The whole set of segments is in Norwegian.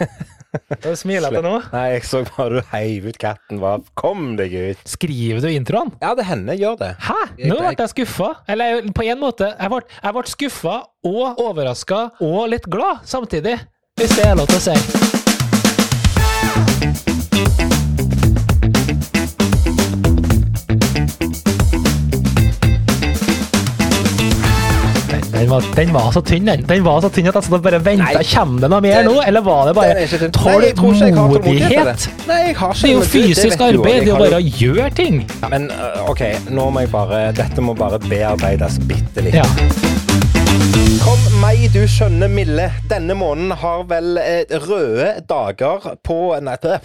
Du smiler til nå. Nei, jeg så bare du heiv ut katten. Hva? Kom deg ut. Skriver du introen? Ja, det hender gjør det. Hæ? Nå ble jeg skuffa. Eller på en måte. Jeg ble, jeg ble skuffa og overraska og litt glad samtidig, hvis det er lov til å si. Den var, den var så tynn, den. Den var så tynn at jeg satt og bare venta. Kommer det noe mer nå, eller var det bare tålmodighet det. Nei, jeg har ikke Det er jo fysisk arbeid, det er jo bare å gjøre ting. Ja, Men øh, OK, nå må jeg bare Dette må bare bearbeides bitte litt. Ja. Kom meg, du skjønne milde. Denne måneden har vel eh, røde dager på Nei, det,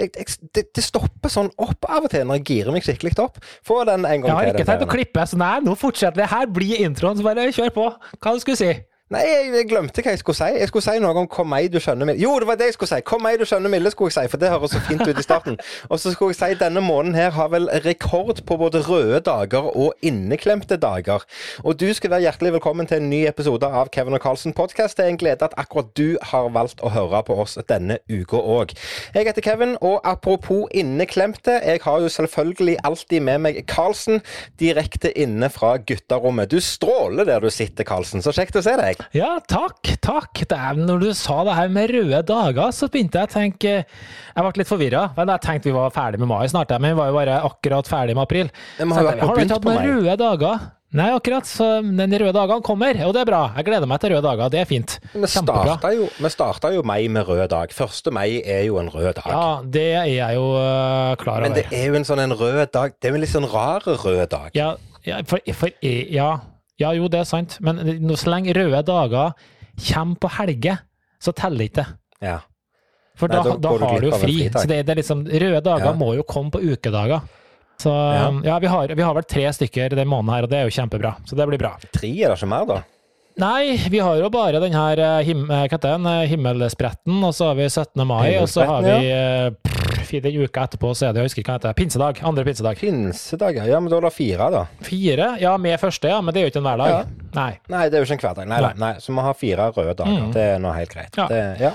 det, det stopper sånn opp av og til når jeg girer meg skikkelig opp. Få den en gang Jeg har ikke tenkt å klippe, så nei, nå fortsetter vi. Her blir introen, så bare kjør på. Hva du skulle si Nei, jeg, glemte hva jeg skulle si. Jeg skulle si noe om 'kom meg, du skjønne milde'. Jo, det var det jeg skulle si. 'Kom meg, du skjønne milde', skulle jeg si, for det høres så fint ut i starten. Og så skulle jeg si denne måneden her har vel rekord på både røde dager og inneklemte dager. Og du skal være hjertelig velkommen til en ny episode av Kevin og Carlsen podkast. Det er en glede at akkurat du har valgt å høre på oss denne uka òg. Jeg heter Kevin, og apropos inneklemte, jeg har jo selvfølgelig alltid med meg Carlsen direkte inne fra gutterommet. Du stråler der du sitter, Carlsen. Så kjekt å se deg. Ja, takk, takk. Er, når du sa det her med røde dager, så begynte jeg å tenke Jeg ble litt forvirra. Jeg tenkte vi var ferdig med mai snart, men vi var jo bare akkurat ferdig med april. Men har jeg har du ikke hatt noen røde dager? Nei, akkurat. Så den røde dagene kommer, og det er bra. Jeg gleder meg til røde dager. Det er fint. Vi starta jo, vi starta jo mai med rød dag. 1. mai er jo en rød dag. Ja, det er jeg jo uh, klar Men det er jo en sånn en rød dag. Det er jo en litt sånn rar rød dag. Ja, ja, for, for, ja, ja, jo, det er sant. Men så lenge røde dager kommer på helge, så teller ikke det. Ja. For Nei, da, da da, har du jo fri. Så det, det er liksom, røde dager Ja. må jo komme på ukedager. Så Ja. ja, vi, har, vi har vel tre stykker den måneden her, og det er jo kjempebra. Så det blir bra. Tre er det ikke mer, da? Nei, vi har jo bare den her eh, him, eh, den, eh, himmelspretten, og så har vi 17. mai, og så har vi ja. pff, fire uker etterpå, så er det, jeg husker ikke hva det heter, pinsedag. Andre pinsedag. Pinsedag, Ja, men da er det fire, da. Fire, ja, med første, ja, men det er jo ikke en hverdag. Ja. Nei. Nei, det er jo ikke en hverdag. Nei. Nei. nei. Så vi har fire røde dager. Mm. Det er nå helt greit. Ja. Det, ja.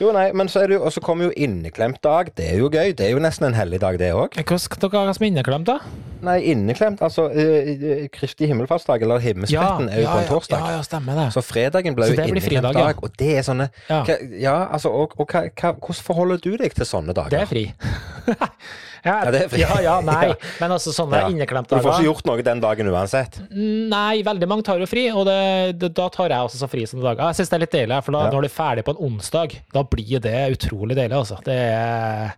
Jo, nei, men så er det jo Og så kommer jo inneklemt dag. Det er jo gøy. Det er jo nesten en hellig dag, det òg. Hvordan dere ha som inneklemt, da? Nei, inneklemt Altså, eh, Kristi himmelfartsdag, eller himmelspretten, er jo på en torsdag. Ja, ja, stemmer det. Så fredagen ble jo inneklemt fridag, ja. dag, og det er sånne Ja. hva, Ja, altså, og, og hva, hva, hvordan forholder du deg til sånne dager? Det er fri. ja, Ja, ja, nei. Men altså sånne Ja. inneklemte Du får ikke gjort noe den dagen uansett. Nei, veldig mange tar jo fri, og det, det, da tar jeg også så fri som dager. Jeg syns det er litt deilig, for da, Ja. når du er ferdig på en onsdag, da blir det utrolig deilig, altså. Det er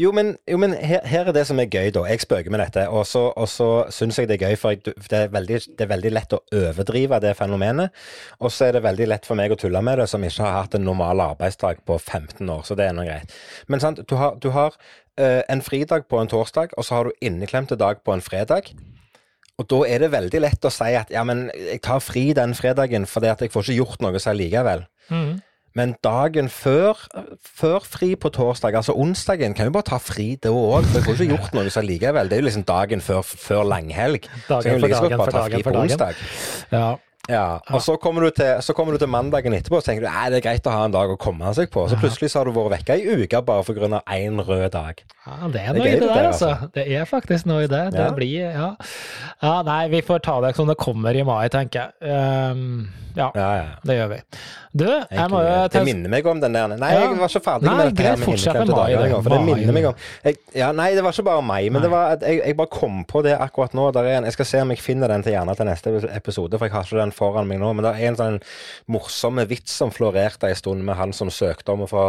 Jo, men, jo, men her, her er det som er gøy, da. Jeg spøker med dette, og så, og syns jeg det er gøy, for jeg, det, er veldig, det er veldig lett å overdrive det fenomenet. Og så er det veldig lett for meg å tulle med det, som ikke har hatt en normal arbeidsdag på 15 år, så det er nå greit. Men sant, du har, du har uh, en fridag på en torsdag, og så har du inneklemte dag på en fredag. Og da er det veldig lett å si at ja, men jeg tar fri den fredagen fordi at jeg får ikke gjort noe så likevel. mm. Men dagen før, før fri på torsdag, altså onsdagen, kan jo bare ta fri da òg. For jeg får ikke gjort noe så likevel. Det er jo liksom dagen før, før langhelg. så jeg kan jo like godt bare ta fri på dagen. onsdag. Ja. Ja, og så kommer, du til, så kommer du til mandagen etterpå og tenker du, det er greit å ha en dag å komme seg på. Så plutselig så har du vært vekka i uke bare av én rød dag. ja, det er Det er i det der, altså. altså. Det er faktisk noe i det. Det Ja. blir Ja. ja, nei, vi får ta det som det kommer i mai, tenker jeg. Ehm, ja, Ja, ja. det gjør vi. Du, jeg må jo det minner meg om den der Nei, jeg var ikke ferdig Nei, med dette greit, fortsett med mai, det. For det minner meg om jeg, Ja, nei, det var ikke bare meg, men det var jeg, jeg bare kom på det akkurat nå. En, jeg skal se om jeg finner den til gjerne til neste episode, for jeg har ikke den foran meg nå. Men det er en sånn morsomme vits som florerte en stund med han som søkte om å få,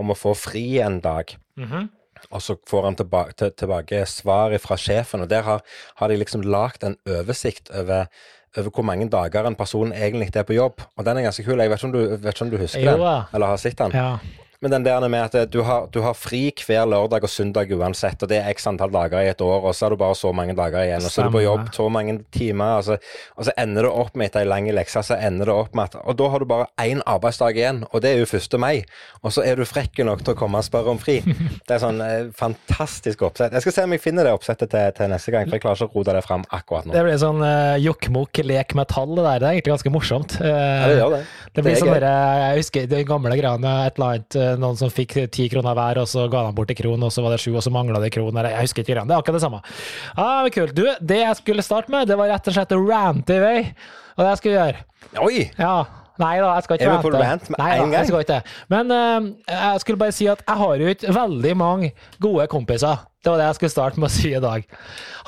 om å få fri en dag. Mhm. Og så får han tilbake, til, tilbake svar fra sjefen, og der har, har de liksom lagd en oversikt over, over hvor mange dager en person egentlig er på jobb. Og den er ganske kul. Jeg vet ikke om du, vet ikke om du husker Jo den, eller har sett den. Ja. Men den der med at du har, du har, fri hver lørdag og søndag uansett, og det er x antall dager i et år, og så har du bare så mange dager igjen, og så er du på jobb så mange timer, og så, og så ender det opp med etter ei lang lekse, så ender det opp med at Og da har du bare én arbeidsdag igjen, og det er jo 1. mai, og så er du frekk nok til å komme og spørre om fri. Det er sånn eh, fantastisk oppsett. Jeg skal se om jeg finner det oppsettet til, til, neste gang, for jeg klarer ikke å rote det fram akkurat nå. Det blir sånn eh, jokkmokk, lek med tall, det der. Det er egentlig ganske morsomt. Eh, ja, det gjør det. Det blir det sånn derre Jeg husker de gamle greiene, et eller annet noen som fikk ti kroner hver, og så ga de bort en kron, og så var det sju, og så mangla det kroner. Jeg husker ikke greiene. Det er akkurat det samme. Ah, men kult. Du, det jeg skulle starte med, det var rett og slett å rante i vei. Og det jeg skulle gjøre. Oi! Ja. Nei da, jeg skal ikke på rant med en gang? Jeg skal ikke. Men uh, jeg skulle bare si at jeg har jo ikke veldig mange gode kompiser. Det var det jeg skulle starte med å si i dag.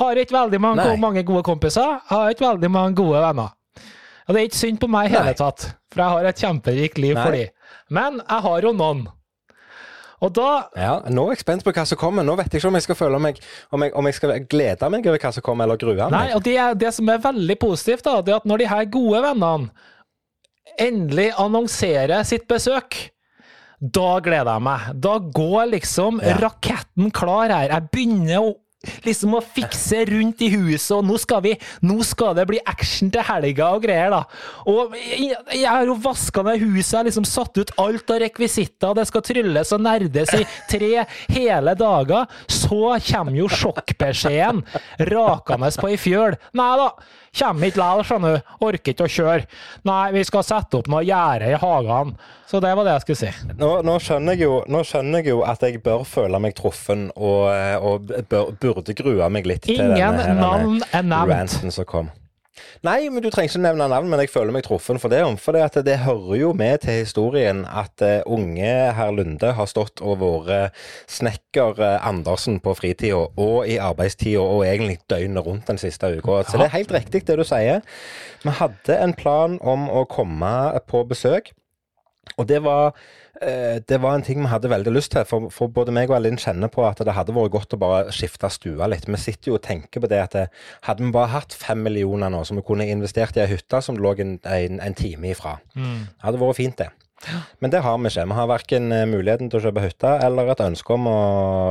Har ikke veldig mange, mange gode kompiser. Har ikke veldig mange gode venner. Og det er ikke synd på meg i hele tatt, for jeg har et kjemperikt liv Nei. for dem. Men jeg har jo noen. Og da Ja, nå er jeg spent på hva som kommer. Nå vet jeg ikke om jeg skal føle meg Om jeg, om jeg skal glede meg over hva som kommer, eller grue meg. Nei, og det, det, som er veldig positivt, da, det er at når de her gode vennene endelig annonserer sitt besøk da gleder jeg meg. Da går liksom ja. raketten klar her. Jeg begynner å liksom å fikse rundt i huset, og nå skal vi Nå skal det bli action til helga og greier, da. Og jeg, har jo vaska ned huset, jeg har liksom satt ut alt av rekvisitter, det skal trylles og nerdes i tre hele dager. Så kommer jo sjokkbeskjeden rakende på ei fjøl. Nei da, kommer ikke likevel, skjønner du. Orker ikke å kjøre. Nei, vi skal sette opp noe gjerde i hagen. Så det var det jeg skulle si. Nå, nå, skjønner, jeg jo, nå skjønner, jeg jo, at jeg bør føle meg truffen, og, og bør, burde grue meg litt Ingen til denne, navn er ranten som kom. Nei, men du trenger ikke nevne navn, men jeg føler meg truffen for det. For det, det hører jo med til historien at uh, unge herr Lunde har stått og vært snekker uh, Andersen på fritida og i arbeidstida og egentlig døgnet rundt den siste uka. Så det er helt riktig det du sier. Vi hadde en plan om å komme på besøk. Og det var, eh, det var en ting vi hadde veldig lyst til. For, for, både meg og Alin kjenner på at det hadde vært godt å bare skifte stua litt. Vi sitter jo og tenker på det at det, hadde vi bare hatt fem millioner nå, som vi kunne investert i ei hytte som lå en, en, en time ifra, mm. det hadde vært fint, det. Men det har vi ikke. Vi har verken eh, muligheten til å kjøpe hytte eller et ønske om å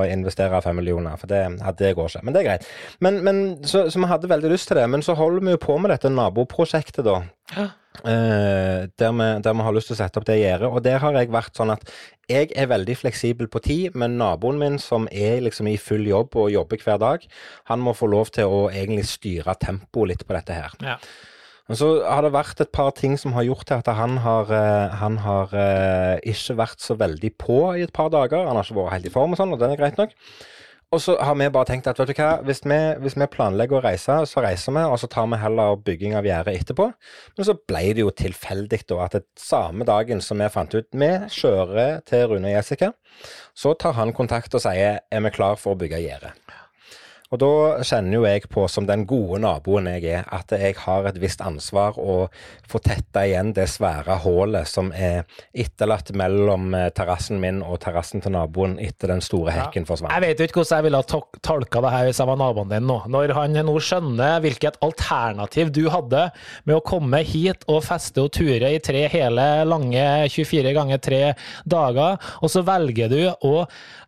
investere fem millioner. For det, det går ikke. Men det er greit. Men, men så, så, vi hadde veldig lyst til det. Men så holder vi jo på med dette naboprosjektet, da. Ja. Uh, der, vi, der, vi, har lyst til å sette opp det gjerdet. Og der har jeg vært sånn at jeg er veldig fleksibel på tid, men naboen min som er liksom i full jobb og jobber hver dag, han må få lov til å egentlig styre tempoet litt på dette her. Ja. Men så har det vært et par ting som har gjort til at han har, uh, han har uh, ikke vært så veldig på i et par dager. Han har ikke vært helt i form og sånn, og det er greit nok. Og så har vi bare tenkt at vet du hva, hvis vi, hvis vi, planlegger å reise, så reiser vi, og så tar vi heller bygging av gjerdet etterpå. Men så ble det jo tilfeldig da at samme dagen som vi fant ut vi kjører til Rune og Jessica, så tar han kontakt og sier er vi klar for å bygge gjerde. Og da kjenner jo jeg på, som den gode naboen jeg er, at jeg har et visst ansvar å få tetta igjen det svære hullet som er etterlatt mellom eh, terrassen min og terrassen til naboen etter den store hekken ja. forsvant. Jeg vet jo ikke hvordan jeg ville ha tolka det her hvis jeg var naboen din nå. Når han nå skjønner hvilket alternativ du hadde med å komme hit og feste og ture i tre hele lange 24 ganger tre dager, og så velger du å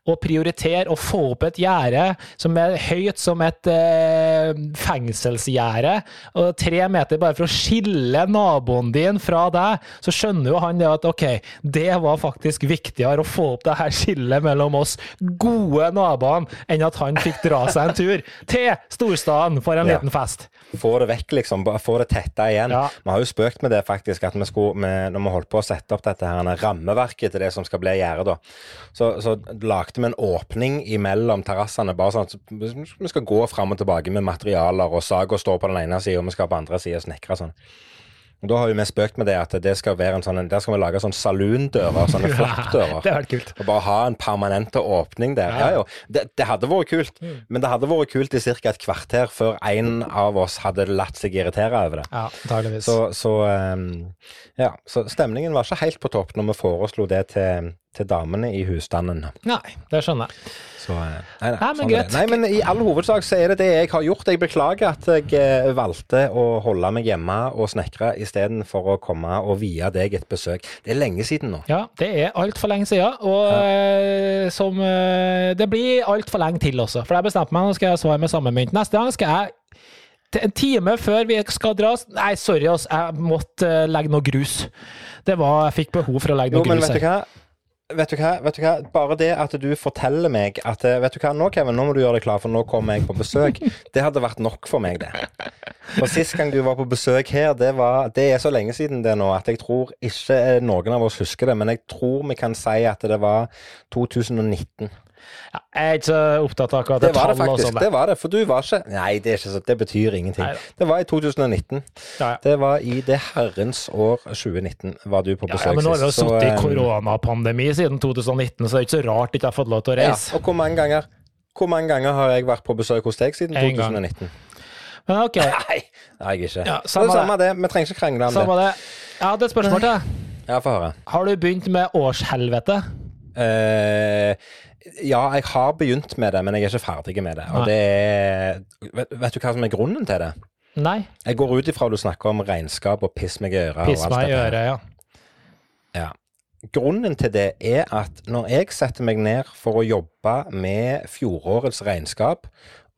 å prioritere å få opp et gjerde som er høyt som et eh, fengselsgjerde, og tre meter bare for å skille naboen din fra deg, så skjønner jo han det at ok, det var faktisk viktigere å få opp det her skillet mellom oss gode naboene, enn at han fikk dra seg en tur til storstaden for en ja. liten fest. Få det vekk, liksom. Få det tetta igjen. Ja. Vi har jo spøkt med det, faktisk, at vi skulle, med, når vi holdt på å sette opp dette her, rammeverket til det som skal bli gjerdet, så, så lagde lagde vi en åpning imellom terrassene. bare sånn at Vi skal gå fram og tilbake med materialer, og saga står på den ene sida, og vi skal på andre sida snekre sånn. Og Da har vi spøkt med det at det skal være en sånn, der skal vi lage sånn saloondører, sånne flappdører. det hadde vært kult. Og bare ha en permanent åpning der. Ja, ja det, det, hadde vært kult, mm. men det hadde vært kult i ca. et kvarter før en av oss hadde latt seg irritere over det. Ja, antageligvis. Så, så, um, ja, så stemningen var ikke helt på topp når vi foreslo det til til damene i husstanden. Nei, det skjønner jeg. Så, eh, nei, nei, Nei, men sånn nei, men i all hovedsak så er det det jeg har gjort. Jeg beklager at jeg eh, valgte å holde meg hjemme og snekre istedenfor å komme og vie deg et besøk. Det er lenge siden nå. Ja, det er altfor lenge siden, og ja. som eh, Det blir altfor lenge til også, for jeg bestemte meg, nå skal jeg svare med samme mynt. Neste gang skal jeg en time før vi skal dra Nei, sorry, ass, jeg måtte legge noe grus. Det var Jeg fikk behov for å legge noe Jo, grus. men vet du hva? Vet du hva? Vet du hva? Bare det at du forteller meg at eh, Vet du hva, nå Kevin, nå må du gjøre deg klar, for nå kommer jeg på besøk. Det hadde vært nok for meg, det. For Sist gang du var på besøk her, det, var, det er så lenge siden det nå at jeg tror ikke eh, noen av oss husker det, men jeg tror vi kan si at det var 2019. Ja, jeg er ikke så opptatt av akkurat Det det var det faktisk. sånn. Det var det, for du var ikke Nei, det, ikke så, det betyr ingenting. Nei, Det var i 2019. Ja, ja. Det var i det herrens år 2019 var du på besøk besøk ja, men nå har vi jo sittet i eh, koronapandemi siden 2019, så det er ikke så rart ikke jeg har fått lov til å Ja, reise. og hvor mange ganger Hvor mange ganger har jeg vært på besøk hos deg siden 2019? Men ok, Nei, det har jeg ikke. Ja, det samme er samme det. Vi trenger ikke krangle om samme det. det. Jeg hadde et spørsmål til deg. Ja, få høre. Har du begynt med årshelvete? Eh, ja, jeg har begynt med det, men jeg er ikke ferdig med det. Og det er vet, vet du hva som er grunnen til det? Nei. Jeg går ut ifra du snakker om regnskap og piss meg i øret. Piss meg i øret, ja. Ja. Grunnen til det er at når jeg setter meg ned for å jobbe med fjorårets regnskap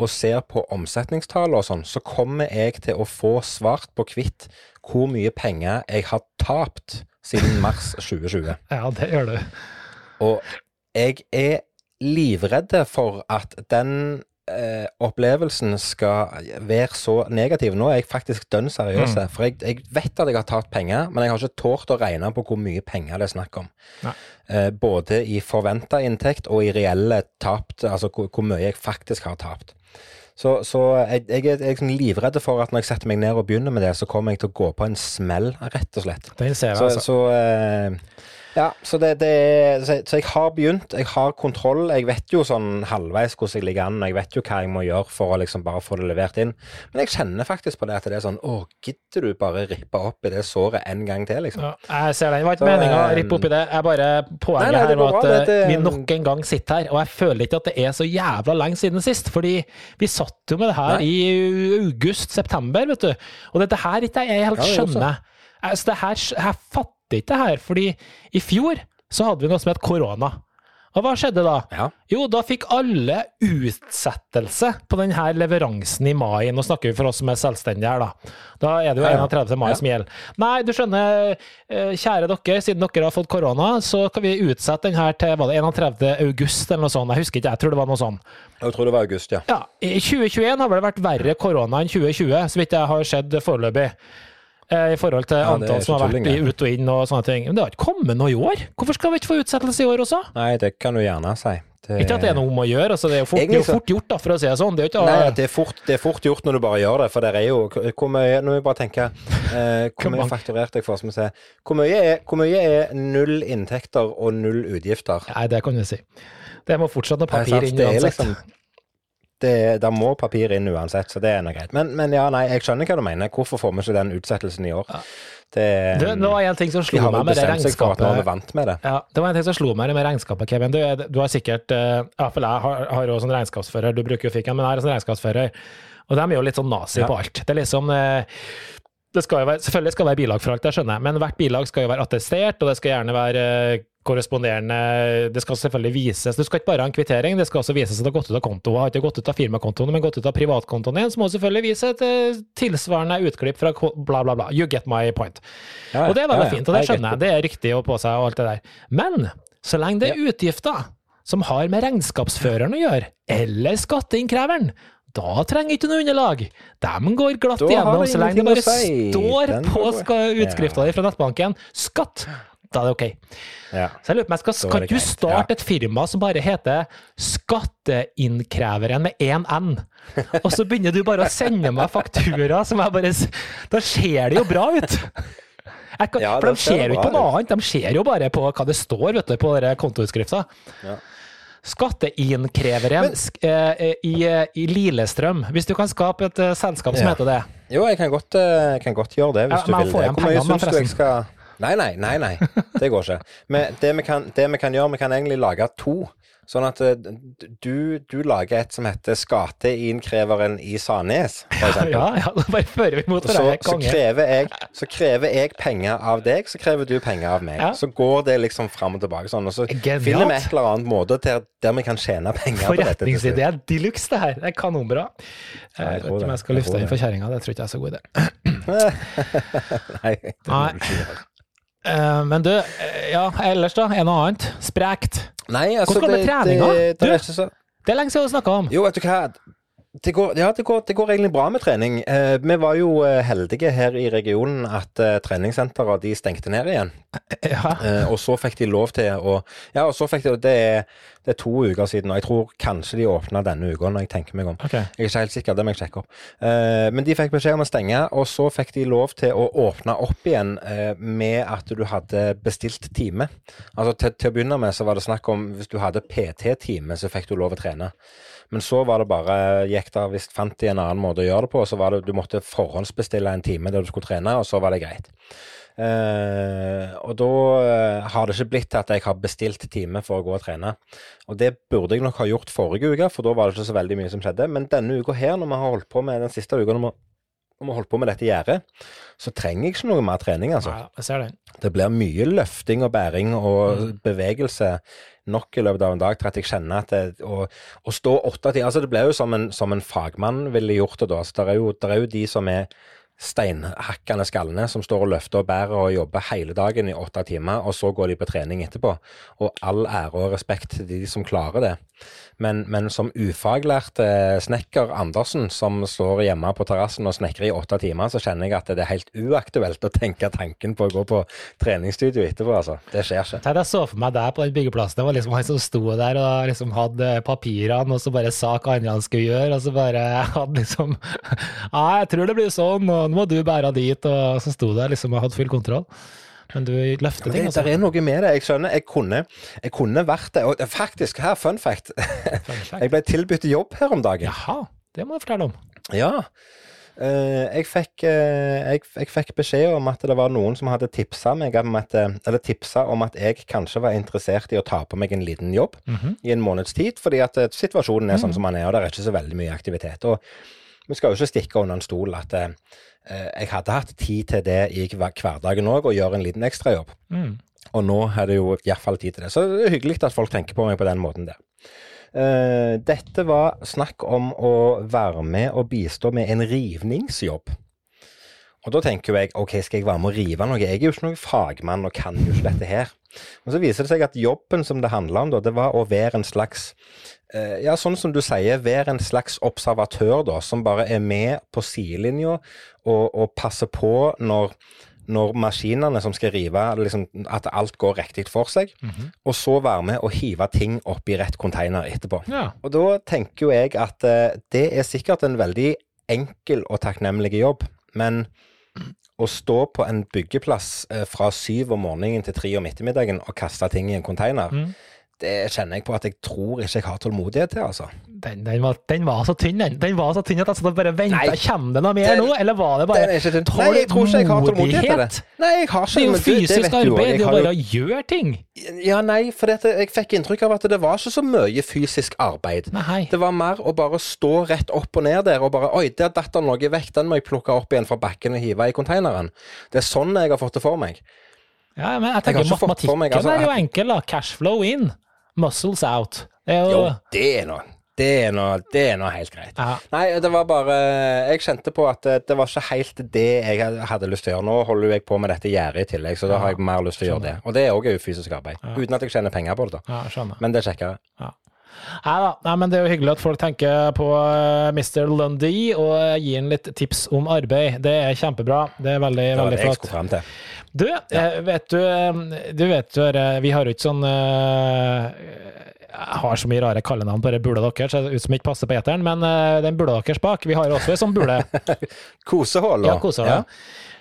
og ser på omsetningstallene og sånn, så kommer jeg til å få svart på hvitt hvor mye penger jeg har tapt siden mars 2020. Ja, det gjør du. Og jeg er livredd for at den eh, opplevelsen skal være så negativ. Nå er jeg faktisk dønn seriøs, Mm. for jeg, jeg vet at jeg har tatt penger, men jeg har ikke tort å regne på hvor mye penger det er snakk om. Eh, både i forventa inntekt og i reelle tapt, altså hvor, hvor mye jeg faktisk har tapt. Så, så jeg, jeg er er sånn livredd for at når jeg setter meg ned og begynner med det, så kommer jeg til å gå på en smell, rett og slett. Den ser jeg, Så, altså. så eh, ja, så det, det så, så jeg har begynt, jeg har kontroll. Jeg vet jo sånn halvveis hvordan jeg ligger an, og jeg vet jo hva jeg må gjøre for å liksom bare få det levert inn. Men jeg kjenner faktisk på det at det er sånn Å, gidder du bare rippe opp i det såret en gang til, liksom? Ja, jeg ser den. Det var ikke Så, meninga å eh, rippe opp i det. Jeg bare, poenget Nei, nei, her var at eh, det- det- vi nok en gang sitter her, og jeg føler ikke at det er så jævla lenge siden sist. Fordi vi satt jo med det her Nei. i august-september, vet du. Og dette her ikke jeg helt Ja, skjønner. Altså, det her, jeg fatter ikke det her, fordi i fjor så hadde vi noe som het korona. Og hva skjedde da? Ja. Jo, da fikk alle utsettelse på denne leveransen i mai. Nå snakker vi for oss som er selvstendige her, da. Da er det jo Ja, ja. 31. mai Ja. som gjelder. Nei, du skjønner, eh, kjære dere, siden dere har fått korona, så kan vi utsette den her til var det 31. august eller noe sånt. Jeg husker ikke, jeg tror det var noe sånt. Jeg tror det var august, ja. Ja, i 2021 har vel det vært verre korona enn 2020, så vidt jeg har sett foreløpig. Eh, I forhold til Ja, antall som har vært tulling, ut og inn og sånne ting. Men det har ikke kommet noe i år. Hvorfor skal vi ikke få utsettelse i år også? Nei, det kan du gjerne si. Det, Ikke at det er noe om å gjøre, altså det er jo fort, det er jo fort gjort, da, for å si det sånn. Det er ikke Nei, det er, fort, det er fort gjort når du bare gjør det, for det er jo Hvor mye Nå må jeg bare tenke eh, Hvor mye fakturerte jeg for? som vi se. Hvor mye, er, hvor mye er null inntekter og null utgifter? Nei, det kan du si. Det må fortsatt noe papir inn uansett. liksom det, Der må papir inn uansett, så det er nå greit. Men, men ja, nei, jeg skjønner hva du mener. Hvorfor får vi ikke den utsettelsen i år? Det, Du, det var en ting som slo meg med det at nå er vant med det. Ja, det var en ting som slo meg med regnskapet, Kevin. Du, du har sikkert eh, Ja, for jeg har, har jo sånn regnskapsfører, du bruker jo fikken, men jeg har sånn regnskapsfører. Og de er jo litt sånn nazi Ja. på alt. Det er liksom eh, det skal jo være, Selvfølgelig skal det være bilag for alt, det skjønner jeg, men hvert bilag skal jo være attestert, og det skal gjerne være eh, korresponderende Det skal selvfølgelig vises. Du skal ikke bare ha en kvittering, det skal også vises at det har gått ut av kontoen. Har ikke gått ut av firmakontoen, men gått ut av privatkontoen din, så må du selvfølgelig vise et eh, tilsvarende utklipp fra bla, bla, bla. You get my point. Ja, Og det er veldig ja, ja. fint, og det skjønner jeg. Det er riktig å på seg og alt det der. Men så lenge det er utgifter som har med regnskapsføreren å gjøre, eller skatteinnkreveren, da trenger ikke noe underlag. De går glatt igjennom, så lenge det bare si. står Den på utskrifta di fra nettbanken 'skatt'. Da er det ok. Ja. Så jeg lurer på meg, skal, kan du starte starte et firma som bare heter Skatteinnkreveren med én N, og så begynner du bare å sende meg faktura som jeg bare Da ser det jo bra ut! Jeg kan, Ja, for de ser jo ikke på noe annet, de ser jo bare på hva det står vet du, på kontoutskrifta. Ja. Skatteinnkreveren sk- eh, i, eh, i Lillestrøm. Hvis du kan skape et eh, selskap som Ja. heter det. Jo, jeg kan godt, eh, kan godt gjøre det, hvis Ja, du vil jeg Hvor mye syns du jeg skal Nei, nei, nei, nei. Det går ikke. Men det vi kan, det vi kan gjøre, vi kan egentlig lage to. Sånn at eh, du, du lager et som heter skateinnkreveren i Sandnes, for eksempel. Ja, ja, da bare fører vi mot deg så, så, krever jeg, så krever jeg penger av deg, så krever du penger av meg. Ja. Så går det liksom fram og tilbake sånn, og så Genialt. finner vi et eller annet måte der, der vi kan tjene penger på dette. Det Forretningsidé de luxe, det her. Det er kanonbra. jeg Jeg vet ikke om jeg skal Jeg løfte inn for kjerringa, det tror ikke jeg er så god idé. Nei, det må Nei. du ikke gjøre. Eh, Men du, eh, ja, ellers da? Er noe annet? Sprekt? Nei, altså Hvordan går det med treninga? Det, det det, Det er lenge siden vi snakka om. Jo, vet du hva. Det går, ja, det går, det går egentlig bra med trening. Eh, vi var jo eh, heldige her i regionen at eh, treningssentrene de stengte ned igjen. Ja. Eh, og så fikk de lov til å Ja, og så fikk de Det er, det er to uker siden, og jeg tror kanskje de åpna denne uka, når jeg tenker meg om. Okay. Jeg er ikke helt sikker, det må jeg sjekke opp. Eh, men de fikk beskjed om å stenge, og så fikk de lov til å åpne opp igjen eh, med at du hadde bestilt time. Altså til, til å begynne med så var det snakk om hvis du hadde PT-time, så fikk du lov å trene. Men så var det bare gikk det, hvis fant de en annen måte å gjøre det på, så var det du måtte forhåndsbestille en time der du skulle trene, og så var det greit. Uh, og da uh, har det ikke blitt til at jeg har bestilt time for å gå og trene. Og det burde jeg nok ha gjort forrige uke, for da var det ikke så veldig mye som skjedde. Men denne uka her, når vi har holdt på med den siste uka, når vi, har holdt på med dette gjerdet, så trenger jeg ikke noe mer trening, altså. Ja, den. Det blir mye løfting og bæring og bevegelse nok i løpet av en dag til at jeg kjenner at det, å, å stå åtte timer Altså, det blir jo som en, som en fagmann ville gjort det da. Så der er jo, det er jo de som er steinhakkende skallene som står og løfter og bærer og jobber hele dagen i åtte timer, og så går de på trening etterpå. Og all ære og respekt til de som klarer det. Men, men som ufaglært eh, snekker Andersen, som står hjemme på terrassen og snekrer i åtte timer, så kjenner jeg at det er helt uaktuelt å tenke tanken på å gå på treningsstudio etterpå, altså. Det skjer ikke. Jeg så for meg deg på den byggeplassen. Det var liksom han som sto der og liksom hadde papirene, og så bare sa hva andre han skulle gjøre, og så bare hadde liksom Ja, jeg tror det blir sånn, og nå må du bære dit, og så sto der liksom og hadde full kontroll. Men du løfter ting, altså. Det er noe med det. Jeg skjønner, jeg kunne, jeg kunne vært det. Og faktisk, her, fun fact. Jeg ble tilbudt jobb her om dagen. Jaha, det må du fortelle om. Ja. Eh, jeg, fikk, eh, jeg, jeg fikk beskjed om at det var noen som hadde tipsa om at, eh, om at jeg kanskje var interessert i å ta på meg en liten jobb Mhm. i en måneds tid, fordi at situasjonen er sånn som den er, og det er ikke så veldig mye aktivitet. Og vi skal jo ikke stikke under en stol at eh, jeg hadde hatt tid til det i hver- hverdagen òg, og gjøre en liten ekstrajobb. Mm. Og nå er det jo iallfall tid til det. Så det er hyggelig at folk tenker på meg på den måten der. Eh, dette var snakk om å være med og bistå med en rivningsjobb. Og da tenker jeg ok, skal jeg være med å rive noe? Jeg er jo ikke noen fagmann og kan jo ikke dette her. Men så viser det seg at jobben som det handla om, da, det var å være en slags eh, Ja, sånn som du sier, være en slags observatør, da, som bare er med på sidelinja og, og passer på når når maskinene som skal rive, liksom, at alt går riktig for seg, og så være med og hive ting opp i rett container etterpå. Ja. Og da tenker jo jeg at eh, det er sikkert en veldig enkel og takknemlig jobb, men å stå på en byggeplass eh, fra syv om morgenen til tre om ettermiddagen og kaste ting i en container, Mm. Det kjenner jeg på at jeg tror ikke jeg har tålmodighet til, altså. Den, den, var, den var så tynn, den. Den var så tynn at satt og bare venta. Kommer det noe mer nå, eller var det bare tålmodighet? Nei, jeg tror ikke jeg har tålmodighet til det. Nei, jeg har ikke Det er jo det fysisk arbeid, det er jo bare å gjøre ting. Ja, nei, for dette, jeg fikk inntrykk av at det var ikke så mye fysisk arbeid. Nei. Det var mer å bare stå rett opp og ned der og bare Oi, der datt det noe vekk, den må jeg plukke opp igjen fra bakken og hive i konteineren. Det er sånn jeg har fått det for meg. Ja, men jeg tenker jeg matematikken meg, altså, er jo enkel, da. Cashflow in, muscles out. Det er jo, Jo, det er noe. Det er noe, det er noe helt greit. Aha. Nei, det var bare Jeg kjente på at det, det var ikke helt det jeg hadde lyst til å gjøre. Nå holder jeg på med dette gjerdet i tillegg, så da har jeg mer lyst til å gjøre det. Og det er òg fysisk arbeid. Uten at jeg tjener penger på det, da. ja. Men det er kjekkere. Nei da, nei, men det er jo hyggelig at folk tenker på eh, Mr. Lundy og gir ham litt tips om arbeid. Det er kjempebra. Det er veldig, Det veldig flott. Du, ja. vet du, eh, du vet eh, vi har jo ikke sånn eh, jeg har så mye rare kallenavn på det bula deres, som ikke passer på eteren, men uh, den bula deres bak Vi har også en sånn bule. Kosehull. Ja, kosehål. Ja.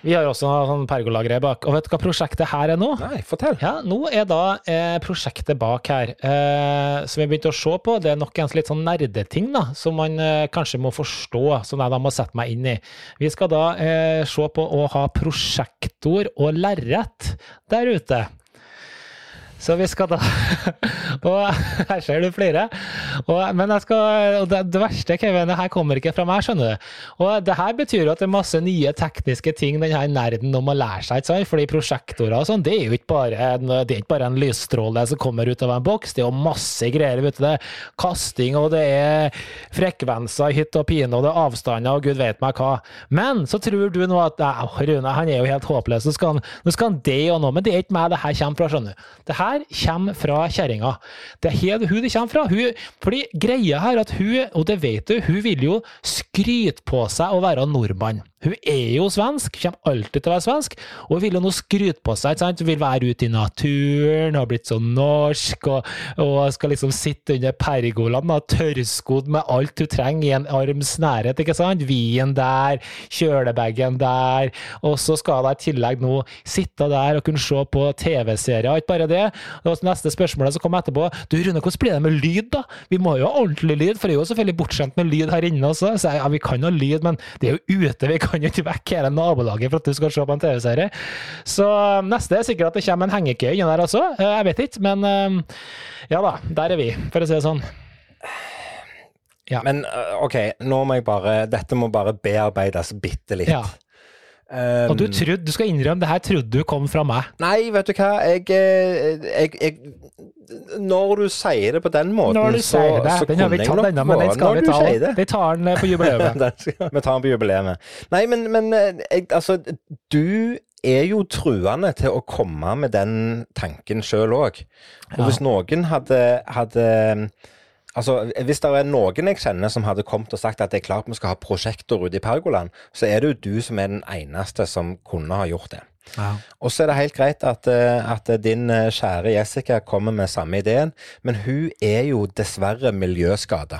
Vi har også noe sånn pergolagre bak. Og vet du hva prosjektet her er nå? Nei, fortell. Ja, Nå er da eh, prosjektet bak her, eh, som vi begynte å se på, det er nok en litt sånn nerdeting da, som man eh, kanskje må forstå, som jeg da må sette meg inn i. Vi skal da eh, se på å ha prosjektor og lerret der ute. Så vi skal da Og her ser du flere. Og, men jeg skal, og det, det, verste, Kevin, det her kommer ikke fra meg, skjønner du. Og det her betyr at det er masse nye tekniske ting den her nerden om å lære seg. sant? Fordi prosjektorer og sånn, det er jo ikke bare en, det er ikke bare en lysstråle som kommer ut av en boks. Det er jo masse greier. vet du det. Kasting, og det er frekvenser, hytt og pine, og det er avstander, og gud vet meg hva. Men så tror du nå at Rune, han er jo helt håpløs. Nå skal han, nå skal han det og nå. Men det er ikke meg det her kommer fra, skjønner du. Det her kommer fra kjerringa. Det er hun det kommer fra. Hun, fordi greia her at hun, og det vet du, hun vil jo skryte på seg å være nordmann. Hun er jo svensk, kommer alltid til å være svensk, og hun vil jo nå skryte på seg. ikke sant? Hun vil være ute i naturen, har blitt så norsk, og, og skal liksom sitte under pergolaen, tørrskodd med alt hun trenger i en arms nærhet. ikke sant? Vien der, kjølebagen der, og så skal hun i tillegg nå sitte der og kunne se på TV-serier. Ikke bare det. Og neste spørsmålet som kom etterpå, du Rune, hvordan blir det med lyd, da? Vi må jo ha ordentlig lyd, for det er jo selvfølgelig bortskjemt med lyd her inne også. Så jeg, ja, vi kan ha lyd, men det er jo ute. vi kan jo ikke vekke hele nabolaget for at du skal se på en TV-serie. Så um, neste er sikkert at det kommer en hengekøye der også. Uh, jeg vet ikke, men um, ja da, der er vi, for å si det sånn. Ja. Men uh, OK, nå må jeg bare Dette må bare bearbeides bitte litt. Ja. Um, og du trodde, du skal innrømme, det her trodde du kom fra meg. Nei, vet du hva, jeg, eh, jeg, jeg Når du sier det på den måten, når du så, sier det. så den har vi tatt Denne, men den skal vi ta Det. Vi tar den eh, på jubileet. vi tar den på jubileet. Nei, men, men eh, jeg, altså, du er jo truende til å komme med den tanken sjøl òg. Og hvis noen hadde, hadde Altså, Hvis det er noen jeg kjenner som hadde kommet og sagt at det er klart vi skal ha prosjekter ute i pergolaen, så er det jo du som er den eneste som kunne ha gjort det. Ja. Og så er det helt greit at, eh, at, din eh, kjære Jessica kommer med samme ideen, men hun er jo dessverre miljøskada.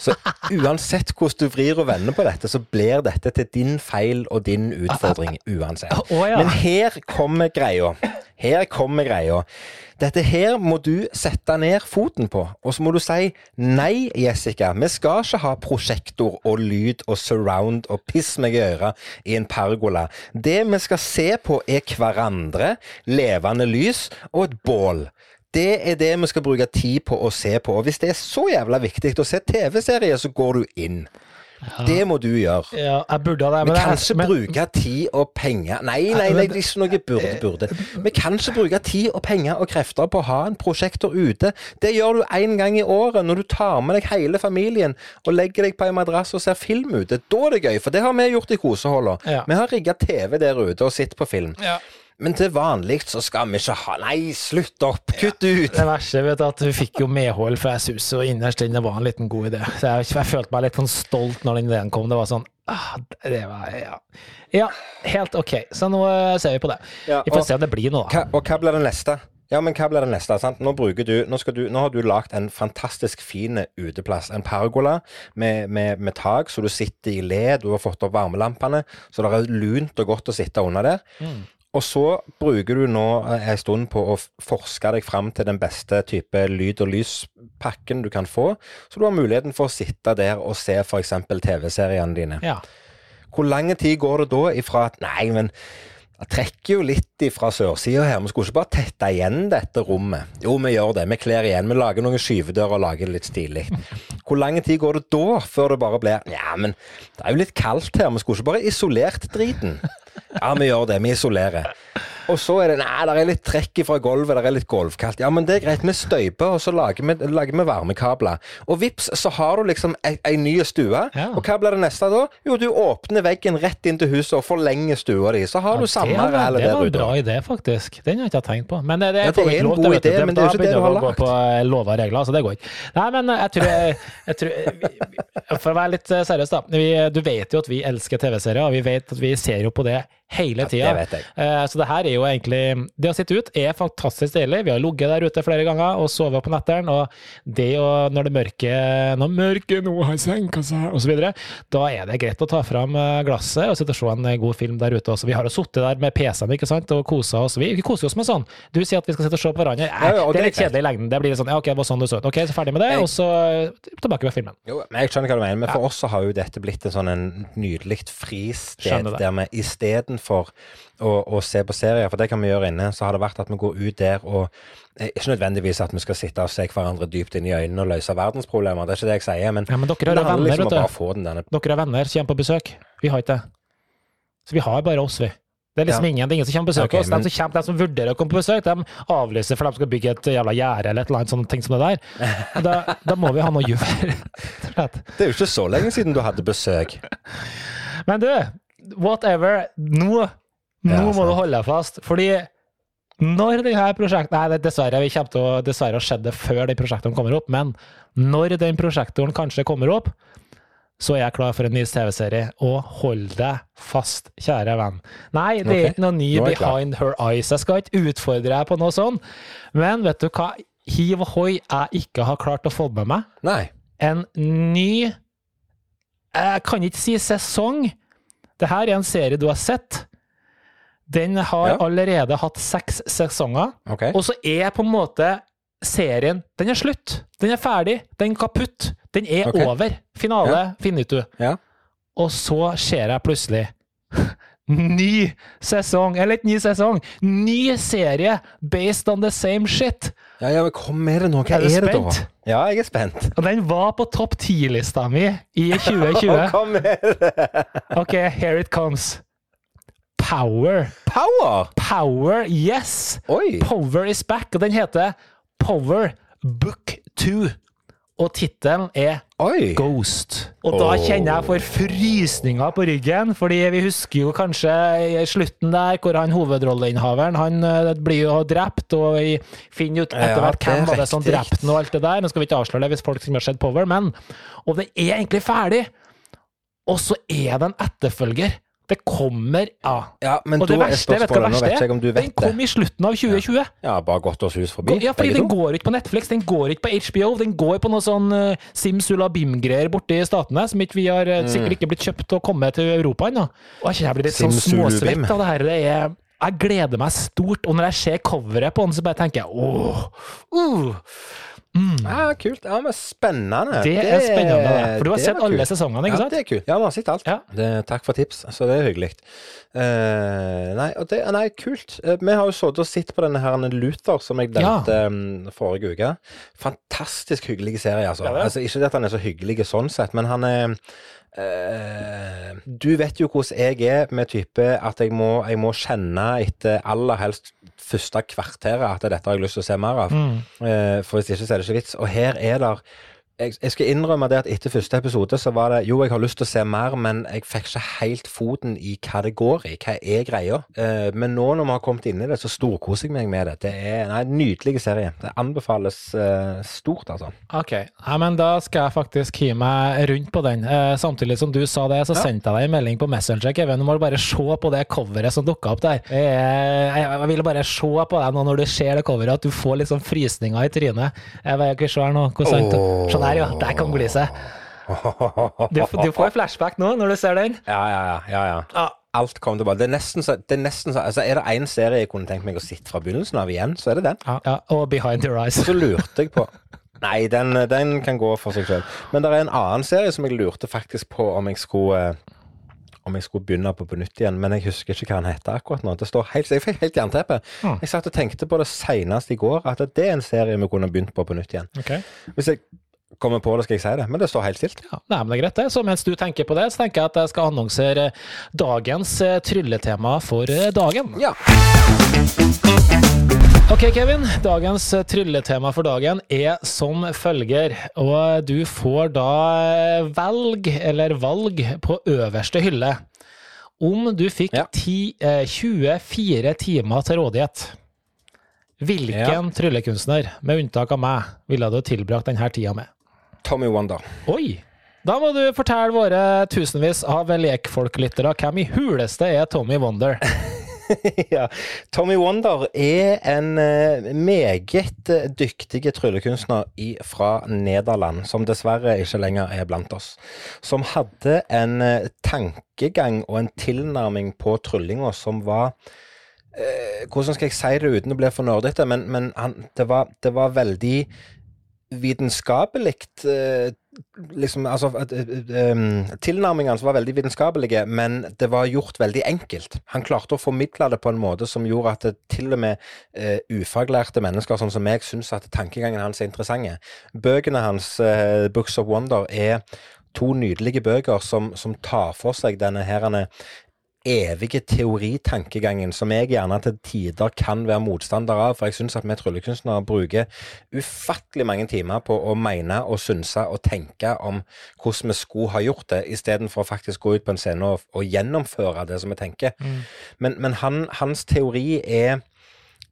Så uansett hvordan du vrir og vender på dette, så blir dette til din feil og din utfordring uansett. Men her kommer greia. Her kommer greia. Dette her må du sette ned foten på, og så må du si nei, Jessica, vi skal ikke ha prosjektor og lyd og surround og piss meg i øret i en pergola. Det vi skal se på er hverandre, levende lys og et bål. Det er det vi skal bruke tid på å se på. Og hvis det er så jævla viktig å se TV-serier, så går du inn. Det må du gjøre. Ja, jeg burde det. Vi kan ikke men... bruke tid og penger Nei, nei, nei, det er ikke noe burde, burde. Vi kan ikke bruke tid og penger og krefter på å ha en prosjektor ute. Det gjør du én gang i året, når du tar med deg hele familien og legger deg på en madrass og ser film ute. Da er det gøy, for det har vi gjort i koseholda. Ja. Vi har rigga TV der ute og sett på film. Ja. Men til vanlig så skal vi ikke ha Nei, slutt opp! Kutt ut! Det verste vet at hun fikk jo medhold fra Jesus, og innerst inne var en liten god idé. Så jeg, jeg, følte meg litt sånn stolt når den ideen kom. Det var sånn ah, Det var ja. ja. helt OK. Så nå uh, ser vi på det. Ja, vi får og, se om det blir noe. Hva, og hva blir det neste? Ja, men hva blir det neste? Sant? Nå, du, nå, du, nå, har du lagd en fantastisk fin uteplass. En pergola med, med, med, tak, så du sitter i le. Du har fått opp varmelampene, så det er lunt og godt å sitte under der. Mm. Og så bruker du nå eh, en stund på å forske deg fram til den beste type lyd- og lyspakken du kan få, så du har muligheten for å sitte der og se f.eks. TV-seriene dine. Ja. Hvor lang tid går det da ifra at Nei, men jeg trekker jo litt ifra sørsida her. Vi skulle ikke bare tette igjen dette rommet. Jo, vi gjør det. Vi kler igjen. Vi lager noen skyvedører og lager det litt stilig. Hvor lang tid går det da før det bare blir Ja, men det er jo litt kaldt her. Vi skulle ikke bare isolert driten. Ja, vi gjør det. Vi isolerer. Og så er det Nei, det er litt trekk fra gulvet, det er litt gulvkaldt. Ja, men det er greit. Vi støyper, og så lager vi, lager vi varmekabler. Og vips, så har du liksom ei, ei ny stue. Ja. Og hva blir det neste da? Jo, du åpner veggen rett inn til huset og forlenger stua di. Så har ja, du samme rælet der ute. Det var en bra idé, faktisk. Den har jeg ikke tenkt på. Men det, det, ja, det er en god idé, men det er jo ikke det du har lagt. Da begynner vi å gå på eh, lover og regler, så det går ikke. Nei, men eh, jeg tror, jeg, jeg tror For å være litt eh, seriøs, da. Vi, du vet jo at vi elsker TV-serier, og vi vet at vi ser jo på det hele tida. Ja. Eh, Så det her er jo egentlig Det å sitte ut er fantastisk deilig. Vi har ligget der ute flere ganger og sovet på netteren, og det å Når det mørke Når mørket nå har senka seg, og så videre, da er det greit å ta fram eh, glasset og sitte og se en eh, god film der ute også. Vi har jo sittet der med PC-en ikke sant, og kosa oss. Vi, koser oss med sånn. Du sier at vi skal sitte og se på hverandre. Ja, ja, det er litt kjedelig i lengden. Det blir sånn ja, OK, det var sånn du så ut. OK, så ferdig med det, Jeg- og så eh, tilbake med filmen. Jo, men jeg skjønner hva du mener, men for oss så har jo dette blitt en sånn en nydelig fristed der vi istedenfor å, å se på serier, for det kan vi gjøre inne, så har det vært at vi går ut der og eh, Ikke nødvendigvis at vi skal sitte og se hverandre dypt inn i øynene og løse verdensproblemer, det er ikke det jeg sier, men Ja, men dere har venner, liksom vet du. bare den derne Dere har venner som kommer på besøk. Vi har ikke det. Så vi har bare oss, vi. Det er liksom Ja. ingen, det er ingen som kommer på besøk okay, oss. De som, de som vurderer å komme på besøk, de avlyser for de skal bygge et jævla gjerde eller et eller annet sånt ting som det der. Da, da må vi ha noe å gjøre. og. Det er jo ikke så lenge siden du hadde besøk. Men du, whatever. Nå, nå Ja, må du holde deg fast. Fordi når det her prosjektet Nei, dessverre, vi kommer til å dessverre det før de prosjektene kommer opp, men når den prosjektoren kanskje kommer opp, så er jeg klar for en ny TV-serie. Og hold deg fast, kjære venn. Nei, det er ikke noe ny. Behind Her Eyes. Jeg skal ikke utfordre deg på noe sånt. Men vet du hva? Hiv og hoi jeg ikke har klart å få med meg Nei. en ny Jeg kan ikke si sesong. Det her er en serie du har sett. Den har Ja. allerede hatt seks sesonger, Okay. og så er på en måte serien Den er slutt. Den er ferdig. Den er kaputt. Den er okay. over. Finale finito. Ja. Og så ser jeg plutselig Ny sesong, eller ikke ny sesong, ny serie based on the same shit. Ja, ja, men kom med det nå. Hva Er er, det da? Ja, jeg er spent. Og den var på topp ti-lista mi i 2020. Kom med det! Ok, here it comes. Power. Power! Power, yes! Oi! Power is back, og den heter Power Book 2. Og tittelen er Oi! Ghost. Og da kjenner jeg for frysninger på ryggen, fordi vi husker jo kanskje i slutten der hvor han hovedrolleinnehaveren han eh, blir jo drept, og vi finner ut etter hvert det er hvem var det som drepte ham og alt det der. Nå skal vi ikke avsløre det hvis folk som har sett Power, men Og det er egentlig ferdig. Og så er det en etterfølger. Det kommer Ja. Ja, men Og det er verste, vet du hva verste er? Den det. kom i slutten av 2020. Ja, bare gått oss hus forbi. Ja, fordi den går ikke på Netflix, den går ikke på HBO, den går på noe sånn uh, Simsulabim-greier borte i statene, som ikke vi har Mm. eh, sikkert ikke blitt kjøpt og kommet til Europa ennå. Og jeg blir litt sånn småsvett av det her. Det er jeg gleder meg stort, og når jeg ser coveret på den, så bare tenker jeg åh, uh, Ja, kult. Ja, men spennende. Det er spennende, det. For du har sett alle sesongene, ikke ja, sant? det er kult. Ja, vi har sett alt. Ja. Det, takk for tips. Så det er hyggelig. Uh, nei, det, nei, kult. Uh, vi har jo sittet og sett på denne her Luther, som jeg Ja. um, forrige uke. Fantastisk hyggelig serie, altså. Ja, det. altså. Ikke at han er så hyggelig sånn sett, men han er Uh, Du vet jo hvordan jeg er med type at jeg må, jeg må kjenne etter aller helst første kvarteret at dette har jeg lyst til å se mer av. Mm. Eh, for hvis ikke så er det ikke vits. Og her er der jeg, jeg skal innrømme det at etter første episode så var det Jo, jeg har lyst til å se mer, men jeg fikk ikke helt foten i hva det går i. Hva er greia? Uh, men nå når vi har kommet inn i det, så storkoser jeg meg med det. Det er nei, en nydelig serie. Det anbefales uh, stort, altså. Ok, ja, men da skal jeg faktisk hive meg rundt på den. Uh, samtidig som du sa det, så Ja. sendte jeg deg en melding på Messenger, Kevin. Du må bare se på det coveret som dukka opp der. Jeg, jeg, jeg ville bare se på deg nå når du ser det coveret, at du får litt sånn frysninger i trynet. Jeg vet ikke se her nå. Hvor her, ja. Der kan gliset. Du, du får flashback nå når du ser den. Ja, ja, ja. ja, ja. Alt kom tilbake. Det er nesten så, det er nesten så altså, Er det én serie jeg kunne tenkt meg å sitte fra begynnelsen av igjen, så er det den. Ja, ja, og Behind Your Eyes. Så lurte jeg på Nei, den, den kan gå for seg sjøl. Men det er en annen serie som jeg lurte faktisk på om jeg skulle om jeg skulle begynne på på nytt igjen, men jeg husker ikke hva han heter akkurat nå. Det står helt, Jeg fikk helt jernteppe. Mm. Jeg satt og tenkte på det senest i går, at det er en serie vi kunne begynt på på nytt igjen. Okay. Hvis jeg kommer på det, skal jeg si det, men det står helt stilt. Ja, nei, men det er greit, det. Så mens du tenker på det, så tenker jeg at jeg skal annonsere dagens eh, trylletema for eh, dagen. Ja. Ok, Kevin. Dagens eh, trylletema for dagen er som følger. Og du får da velg, eller valg, på øverste hylle. Om du fikk Ja. ti, eh, 24 timer til rådighet, hvilken tryllekunstner, med unntak av meg, ville du tilbrakt denne tida med? Tommy Wanda. Oi! Da må du fortelle våre tusenvis av lekfolklyttere hvem i huleste er Tommy Wonder. ja. Tommy Wonder er en uh, meget dyktig tryllekunstner fra Nederland, som dessverre ikke lenger er blant oss. Som hadde en uh, tankegang og en tilnærming på tryllinga som var Hvordan skal jeg si det uten å bli for nerdete, men, men han, det, var, det var veldig vitenskapelig liksom, altså, um, Tilnærmingene var veldig vitenskapelige, men det var gjort veldig enkelt. Han klarte å formidle det på en måte som gjorde at til og med uh, ufaglærte mennesker sånn som meg syns at tankegangen hans er interessante. Bøkene hans, uh, Books of Wonder, er to nydelige bøker som, som tar for seg denne herrene evige teoritankegangen som jeg gjerne til tider kan være motstander av. For jeg syns at vi tryllekunstnere bruker ufattelig mange timer på å mene og synse og tenke om hvordan vi skulle ha gjort det, istedenfor å faktisk gå ut på en scene og, og gjennomføre det som vi tenker. Mm. Men, men han, hans teori er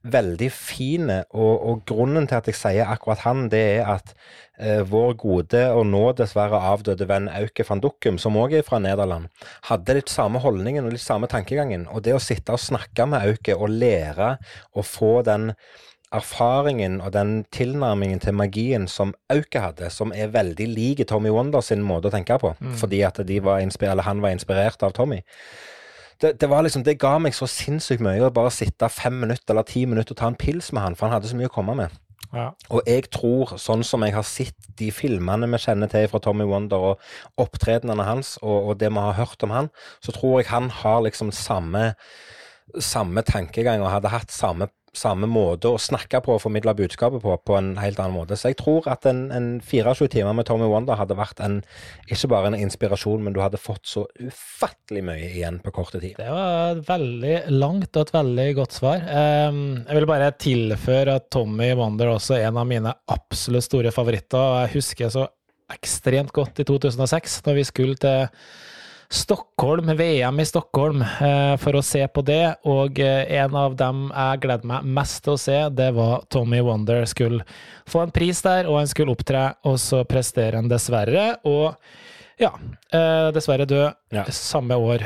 veldig fine, og, og, grunnen til at jeg sier akkurat han, det er at eh, vår gode og nå dessverre avdøde venn Auke van Dukkum, som òg er fra Nederland, hadde litt samme holdningen og litt samme tankegangen. Og det å sitte og snakke med Auke og lære og få den erfaringen og den tilnærmingen til magien som Auke hadde, som er veldig lik Tommy Wonder sin måte å tenke på, mm. fordi at var han var inspirert av Tommy det, det, var liksom, det ga meg så sinnssykt mye å bare sitte fem minutter eller ti minutter og ta en pils med han, for han hadde så mye å komme med. Ja. Og jeg tror, sånn som jeg har sett de filmene vi kjenner til fra Tommy Wonder, og opptredenene hans, og, og, det vi har hørt om han, så tror jeg han har liksom samme, samme tankegang og hadde hatt samme samme måte å snakke på og formidle budskapet på på en helt annen måte. Så jeg tror at en, en 24 timer med Tommy Wonder hadde vært en, ikke bare en inspirasjon, men du hadde fått så ufattelig mye igjen på korte tid. Det var veldig langt og et veldig godt svar. Um, jeg vil bare tilføre at Tommy Wonder også er en av mine absolutt store favoritter. og Jeg husker så ekstremt godt i 2006, når vi skulle til Stockholm, VM i Stockholm, eh, for å se på det. Og eh, en av dem jeg gleder meg mest til å se, det var Tommy Wonder. Skulle få en pris der, og han skulle opptre, og så presterer han dessverre. Og ja, eh, dessverre død ja. samme år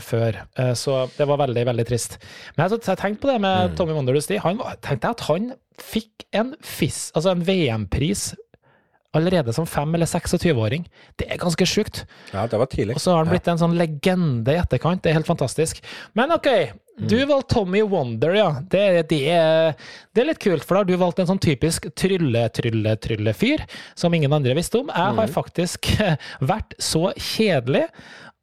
før. så det var veldig, veldig trist. Men jeg, jeg tenkte på det med mm. Tommy Wonder du Han, tenkte at han fikk en FIS, altså en VM-pris allerede som fem- eller 26-åring. Det er ganske sjukt. Ja, det var tidlig. Og så har han blitt ja. en sånn legende i etterkant. Det er helt fantastisk. Men OK, du mm. valgte Tommy Wonder, ja. Det, det, er, det, er, litt kult, for da har du valgt en sånn typisk trylle-trylle-trylle-fyr som ingen andre visste om. Jeg har mm. faktisk vært så kjedelig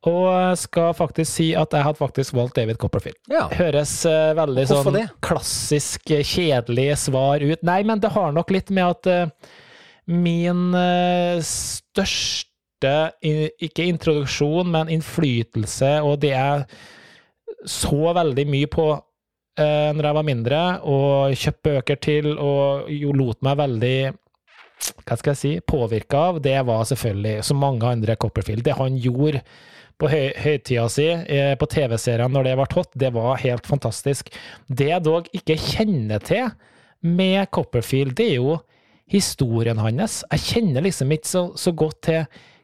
og skal faktisk si at jeg hadde faktisk valgt David Copperfield. Ja. Høres uh, veldig Hvorfor sånn det? klassisk, kjedelig svar ut. Nei, men det har nok litt med at uh, min eh, største, ikke introduksjon, men innflytelse, og det jeg så veldig mye på uh, når jeg var mindre, og kjøpte bøker til, og jo lot meg veldig hva skal jeg si, påvirka av, det var selvfølgelig, som mange andre Copperfield, det han gjorde på høy høytida si, eh, på TV-seriene når det ble hot, det var helt fantastisk. Det jeg dog ikke kjenner til med Copperfield, det er jo historien hans. Jeg kjenner liksom ikke så, så godt til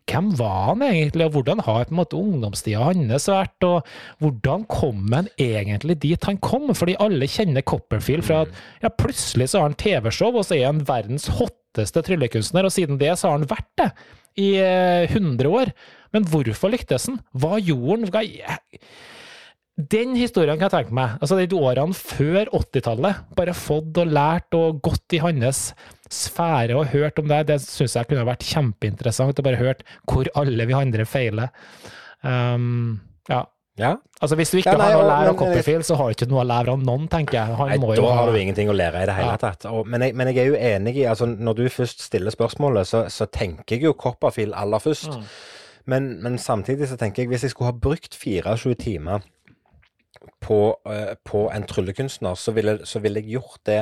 hvem var han egentlig, og hvordan har på en måte ungdomstida hans vært, og hvordan kom han egentlig dit han kom? Fordi alle kjenner Copperfield fra at ja, plutselig så har han TV-show, og så er han verdens hotteste tryllekunstner, og siden det så har han vært det i eh, 100 år. Men hvorfor lyktes han? Hva gjorde han? Den historien kan jeg tenke meg. Altså de årene før 80-tallet. Bare fått og lært og gått i hans sfære og hørt om det. Det syns jeg kunne vært kjempeinteressant. Å bare hørt hvor alle vi andre feiler. Um, ja. ja. Altså Hvis du ikke ja, nei, har noe å lære av Copperfield, så har du ikke noe å lære av noen, tenker jeg. Han nei, da har du ingenting å lære i det hele ja. tatt. Og, men, jeg, men, jeg, er jo enig i altså Når du først stiller spørsmålet, så, så tenker jeg jo Copperfield aller først. Mm. Men, men, samtidig så tenker jeg hvis jeg skulle ha brukt 24 timer på, uh, på en tryllekunstner, så ville, så ville, jeg gjort det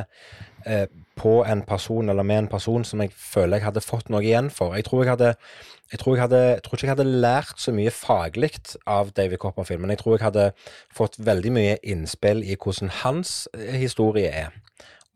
uh, på en person, eller med en person, som jeg føler jeg hadde fått noe igjen for. Jeg tror jeg hadde jeg tror, jeg hadde, jeg tror ikke jeg hadde lært så mye faglig av David Copperfield, men jeg tror jeg hadde fått veldig mye innspill i hvordan hans eh, historie er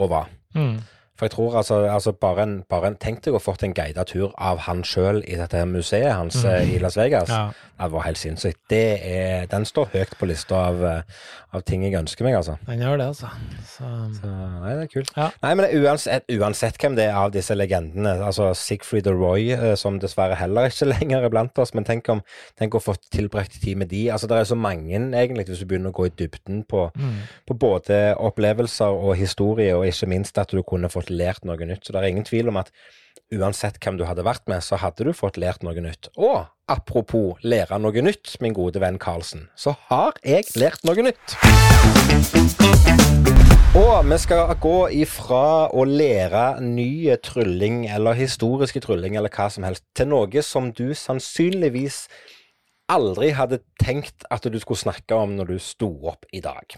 og var. Mm. For jeg tror altså, altså bare, en, bare en Tenk deg å fått en guida tur av han sjøl i dette her museet hans mm. i Las Vegas. Ja. Det var helt sinnssykt. Det er, den står høyt på lista av, eh, av ting jeg ønsker meg, altså. Den gjør det, altså. Så, Så, nei, det er kult. Ja. Nei, men uansett, uansett hvem det er av disse legendene, altså Sigfried og Roy, eh, som dessverre heller ikke lenger er blant oss, men tenk om tenk å få tilbrakt tid med de. Altså, det er så mange, egentlig, hvis du begynner å gå i dybden på, mm. på både opplevelser og historie, og ikke minst at du kunne fått lært noe nytt. Så det er ingen tvil om at uansett hvem du hadde vært med, så hadde du fått lært noe nytt. Og apropos lære noe nytt, min gode venn Karlsen, så har jeg lært noe nytt. Og vi skal gå ifra å lære ny trylling, eller historiske trylling, eller hva som helst, til noe som du sannsynligvis aldri hadde tenkt at du skulle snakke om når du sto opp i dag.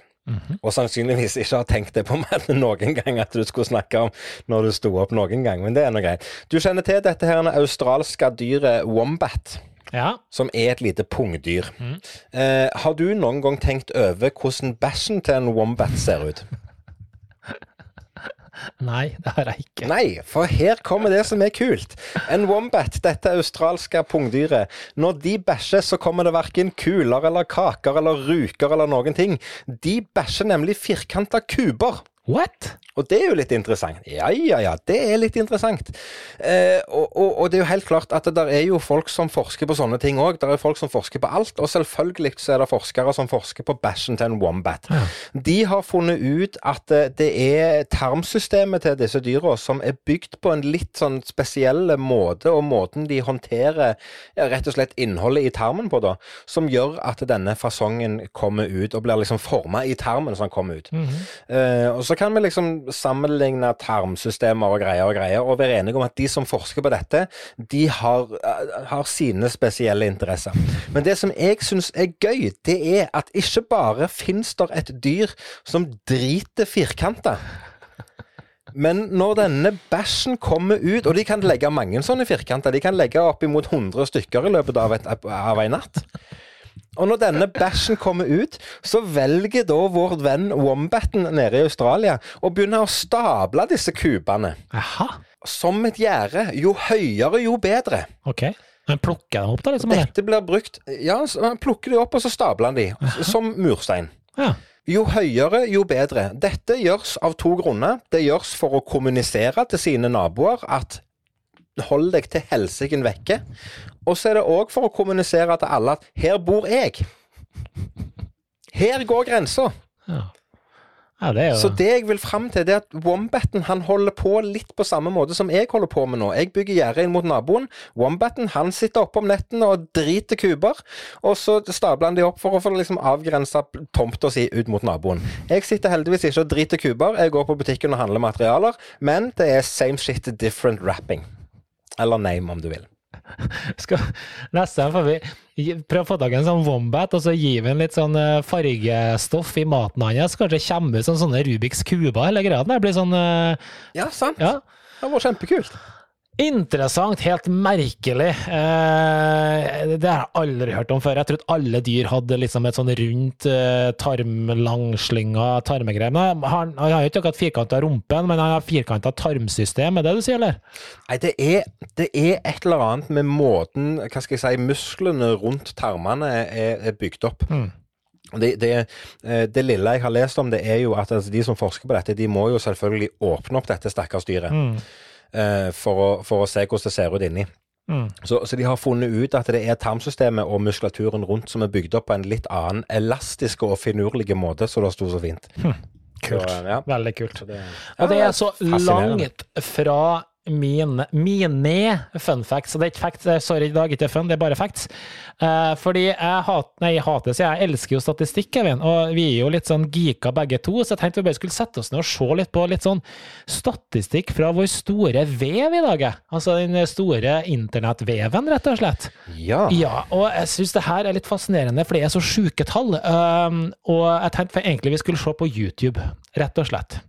Og sannsynligvis ikke har tenkt det på meg noen gang at du skulle snakke om når du sto opp noen gang, men det er nå greit. Du kjenner til dette her australske dyret wombat? ja. Som er et lite pungdyr. Eh, har du noen gang tenkt over hvordan bæsjen til en wombat ser ut? Nei, det har jeg ikke. Nei, for her kommer det som er kult. En wombat, dette australske pungdyret, når de bæsjer, så kommer det verken kuler eller kaker eller ruker eller noen ting. De bæsjer nemlig firkanta kuber. What? Og det er jo litt interessant. Ja, ja, ja, det er litt interessant. Eh, og, og, og det er jo helt klart at det er jo folk som forsker på sånne ting òg. Det er folk som forsker på alt, og selvfølgelig så er det forskere som forsker på bæsjen til en wombat. De har funnet ut at eh, det er tarmsystemet til disse dyra som er bygd på en litt sånn spesiell måte, og måten de håndterer ja, rett og slett innholdet i tarmen på, da, som gjør at denne fasongen kommer ut, og blir liksom forma i tarmen som den kommer ut. Eh, og så kan vi liksom sammenligne tarmsystemer og greier og greier, og være enige om at de som forsker på dette, de har, har sine spesielle interesser. Men det som jeg syns er gøy, det er at ikke bare finnes der et dyr som driter firkanta. Men når denne bæsjen kommer ut, og de kan legge mange sånne firkanter, de kan legge oppimot 100 stykker i løpet av, et, av en natt. Og når denne bæsjen kommer ut, så velger da vår venn Wombaten nede i Australia å begynne å stable disse kubene. Jaha. Som et gjerde. Jo høyere, jo bedre. Ok. Men plukker han opp, da? liksom? Dette blir brukt Ja, han plukker de opp, og så stabler han de. Som murstein. Ja. Jo høyere, jo bedre. Dette gjørs av to grunner. Det gjørs for å kommunisere til sine naboer at hold deg til helsiken vekke. Og så er det òg for å kommunisere til alle at her bor jeg. Her går grensa. ja. Ja, det jo Så det jeg vil fram til, det er at Wombaten han holder på litt på samme måte som jeg holder på med nå. Jeg bygger gjerde inn mot naboen. Wombaten han sitter oppe om nettene og driter kuber. Og så stabler han de opp for å få liksom avgrensa tomta si ut mot naboen. Jeg sitter heldigvis ikke og driter kuber. Jeg går på butikken og handler materialer. Men det er same shit, different wrapping. Eller name, om du vil. Skal, neste gang får vi prøve å få tak i en sånn wombat, og så gi vi litt sånn eh, fargestoff i maten hans. Kanskje kommer ut sånn sånne Rubiks kuber, hele greia. Det blir sånn eh, Ja, sant. Ja. Det var kjempekult. Interessant, helt merkelig. Eh, det har jeg aldri hørt om før. Jeg trodde alle dyr hadde liksom et sånn rundt eh, tarmlangslinga tarmegreier. Han, han har ikke akkurat firkanta rumpen, men han har firkanta tarmsystem, er det du sier, eller? Nei, det er, det er et eller annet med måten Hva skal jeg si Musklene rundt tarmene er, er bygd opp. Mm. Det, det, eh, det lille jeg har lest om det, er jo at altså, de som forsker på dette, de må jo selvfølgelig åpne opp dette stakkars dyret. Mm. Eh, for, å, for å se hvordan det ser ut inni. Mm. Så, så de har funnet ut at det er tarmsystemet og muskulaturen rundt som er bygd opp på en litt annen elastisk og finurlig måte, så det sto så fint. Kult. Så, ja. Veldig kult. Og det er så langt fra mine, mine fun facts. Så det er ikke facts, sorry, i dag er ikke fun, det er bare facts. Eh, fordi jeg hat, nei, jeg hater, så jeg elsker jo statistikk, Kevin, og vi er jo litt sånn geeka begge to, så jeg tenkte vi bare skulle sette oss ned og se litt på litt sånn statistikk fra vår store vev i dag. Altså den store internettveven, rett og slett. ja. Ja, og jeg syns det her er litt fascinerende, for det er så sjuke tall. Um, og jeg tenkte egentlig vi skulle se på YouTube, rett og slett.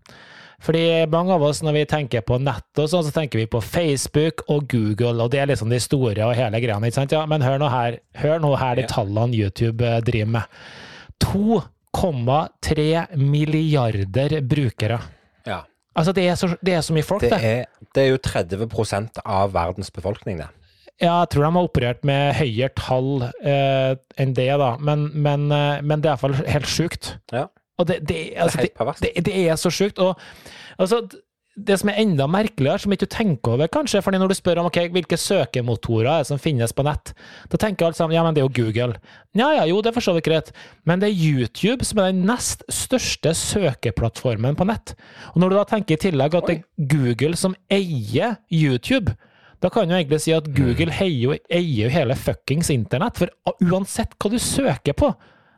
Fordi mange av oss, når vi tenker på nett og sånn, så tenker vi på Facebook og Google, og det er liksom de store og hele greia, ikke sant? Ja, men hør nå her, hør nå her de tallene YouTube eh, driver med. 2,3 milliarder brukere. ja. Altså, det er så, det er så mye folk, Det det. er, det er jo 30 av verdens befolkning, det. Ja, jeg tror de har operert med høyere tall eh, enn det, da. Men, men, eh, men det er iallfall helt sjukt. Ja. Og det, det, altså, det det, er så sjukt. Og altså, det som er enda merkeligere, som ikke du tenker over, kanskje, fordi når du spør om okay, hvilke søkemotorer er som finnes på nett, da tenker alle sammen ja, men det er jo Google. Ja, ja, jo, det er for så vidt greit, men det er YouTube som er den nest største søkeplattformen på nett. Og når du da tenker i tillegg at det er Google som eier YouTube, da kan du egentlig si at Google jo, eier jo hele fuckings internett, for uansett hva du søker på,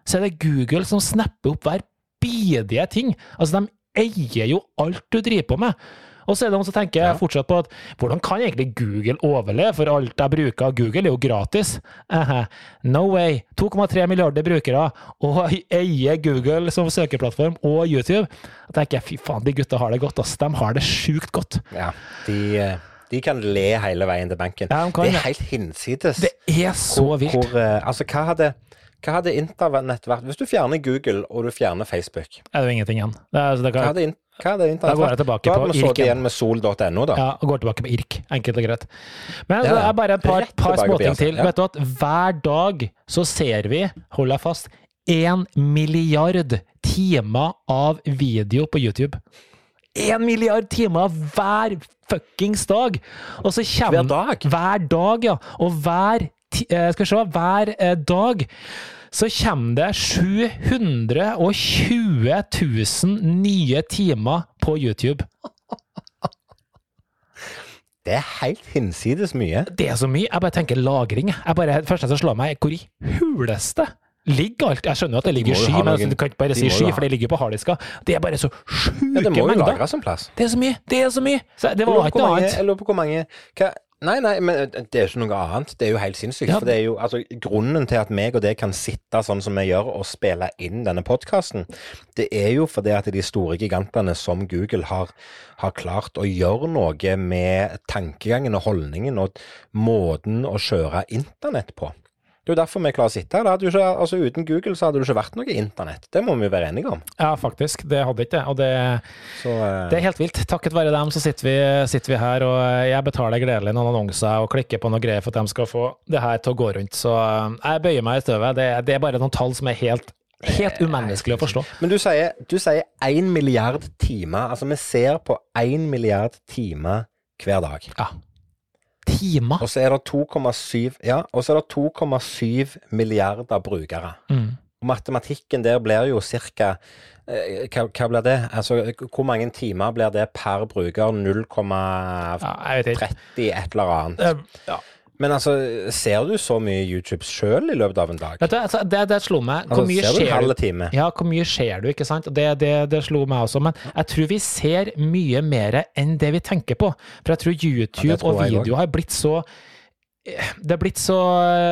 så er det Google som snapper opp hver bidige ting. Altså, de eier jo alt du driver på med. Og så er det noen som tenker Ja. fortsatt på at hvordan kan egentlig Google overleve, for alt jeg bruker av Google er jo gratis. Eh, no way. 2,3 milliarder brukere, og eier Google som søkeplattform og YouTube. Da tenker jeg fy faen, de gutta har det godt, ass. De har det sjukt godt. Ja, de, de kan le hele veien til banken. Ja, de kan det det. er helt hinsides. Det er så vilt. Hvor, eh, altså, hva hadde, hva hadde internett vært Hvis du fjerner Google og du fjerner Facebook, Er det jo ingenting igjen. Det er, så det hva hadde, in, hva hadde da går jeg vært? tilbake Da på hadde vi igjen med sol.no, da. Ja, og går tilbake på IRK. Enkelt og greit. Men Ja, det er bare et par, par småting til. ja. Vet du at hver dag så ser vi, hold deg fast, én milliard timer av video på YouTube. Én milliard timer hver fuckings dag! Og så kommer Hver dag? Hver dag, ja. Og hver Skal vi se, hver eh, dag så kommer det 720 000 nye timer på YouTube. Det er helt hinsides mye. Det er så mye. Jeg bare tenker lagring. Jeg bare, første som slår meg, hvor i huleste ligger alt? Jeg skjønner jo at det ligger i sky, men noen- du kan ikke bare si sky, for det ligger på harddiska. Det er bare så sjuke Ja, det må jo lagres en plass. Det er så mye! Det er så mye! Så det var ikke noe annet. jeg lurer på hvor mange hva, Nei, nei, men det er jo ikke noe annet. Det er jo helt sinnssykt. Ja. For det er jo altså Grunnen til at meg og det kan sitte sånn som vi gjør og spille inn denne podkasten, det er jo fordi at de store gigantene som Google har, har klart å gjøre noe med tankegangen og holdningen og måten å kjøre internett på. Det er jo derfor vi klarer å sitte her. Ikke, altså Uten Google så hadde det ikke vært noe internett. Det må vi jo være enige om. Ja, faktisk. Det hadde ikke. Og det, Og eh, det er helt vilt. Takket være dem så sitter vi, sitter vi her, og jeg betaler gledelig noen annonser og klikker på noe greier for at de skal få det her til å gå rundt. Så eh, jeg bøyer meg i støvet. Det, det er bare noen tall som er helt, helt umenneskelig å forstå. Men du sier, du sier 1 milliard timer. Altså, vi ser på 1 milliard timer hver dag. Ja. Timer. Og så er det 2,7 Ja, og så er det 2,7 milliarder brukere. Mm. Og matematikken der blir jo cirka eh, hva, hva blir det? Altså, hvor mange timer blir det per bruker? 0,30 Ja, et eller annet. Eh, Ja. Men altså, ser du så mye YouTube sjøl i løpet av en dag? Vet du, altså, det, det slo meg. Hvor Altså, mye ser du en halv du? time? Ja, hvor mye ser du, ikke sant? Det, det, det slo meg også. Men jeg tror vi ser mye mer enn det vi tenker på. For jeg tror YouTube Ja, tror og video har blitt så det er blitt så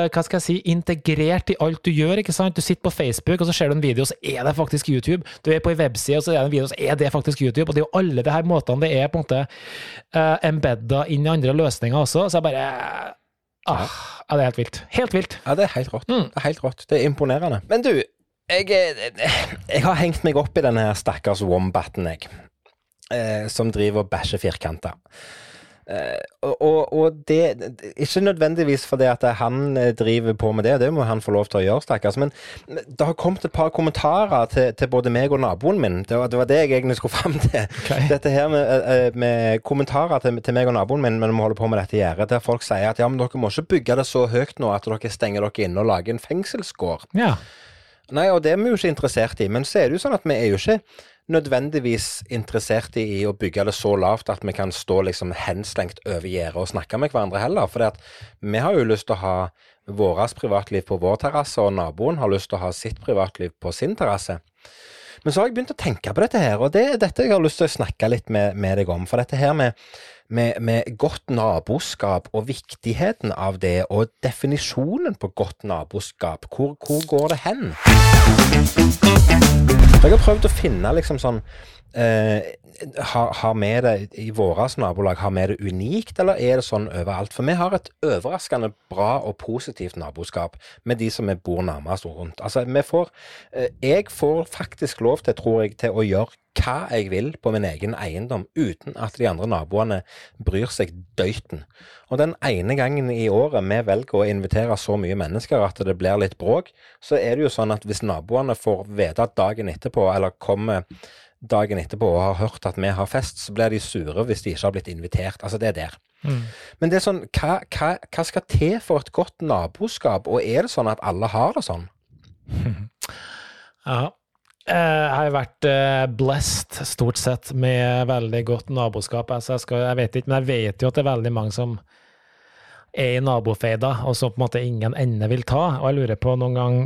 hva skal jeg si, integrert i alt du gjør. ikke sant? Du sitter på Facebook, og så ser du en video, så er det faktisk YouTube. Du er på en webside, og så er det en video, så er det faktisk YouTube. Og det er jo alle de her måtene det er på en måte uh, embedda inn i andre løsninger også. Så jeg bare ah, ja, Det er helt vilt. Helt vilt. Ja, det er helt rått. Mm. Det er helt rått. Det er imponerende. Men du, jeg, eh, jeg har hengt meg opp i denne stakkars wombaten, jeg. Eh, som driver og bæsjer firkanter. Eh, og, og, det Ikke nødvendigvis fordi at han eh, driver på med det, det må han få lov til å gjøre, stakkars. Men det har kommet et par kommentarer til, til både meg og naboen min. Det var, det var det jeg egentlig skulle fram til. Okay. Dette her med, eh, med kommentarer til, til meg og naboen min når vi holder på med dette gjerdet, der folk sier at ja, men dere må ikke bygge det så høyt nå at dere stenger dere inne og lager en fengselsgård. Ja. Nei, og det er vi jo ikke interessert i. Men så er det jo sånn at vi er jo ikke nødvendigvis interessert i å bygge det så lavt at vi kan stå liksom henslengt over gjerdet og snakke med hverandre heller. For vi har jo lyst til å ha vårt privatliv på vår terrasse, og naboen har lyst til å ha sitt privatliv på sin terrasse. Men så har jeg begynt å tenke på dette her, og det er dette jeg har lyst til å snakke litt med, med deg om. For dette her med, med, med godt naboskap og viktigheten av det, og definisjonen på godt naboskap, hvor, hvor går det hen? Jeg har prøvd å finne liksom sånn Uh, har, har vi det i vårt nabolag, har vi det unikt, eller er det sånn overalt? For vi har et overraskende bra og positivt naboskap med de som vi bor nærmest rundt. Altså, vi får uh, Jeg får faktisk lov til, tror jeg, til å gjøre hva jeg vil på min egen eiendom, uten at de andre naboene bryr seg døyten. Og den ene gangen i året vi velger å invitere så mye mennesker at det blir litt bråk, så er det jo sånn at hvis naboene får vite dagen etterpå, eller kommer dagen etterpå og har hørt at vi har fest, så blir de sure hvis de ikke har blitt invitert. Altså, det er der. Mm. Men det er sånn, hva, hva, hva skal til for et godt naboskap, og er det sånn at alle har det sånn? Ja. Eh, Jeg har vært eh, blessed stort sett med veldig godt naboskap. Altså jeg, skal, jeg vet ikke, men jeg vet jo at det er veldig mange som er i nabofeida, og som på en måte ingen ende vil ta. Og jeg lurer på noen gang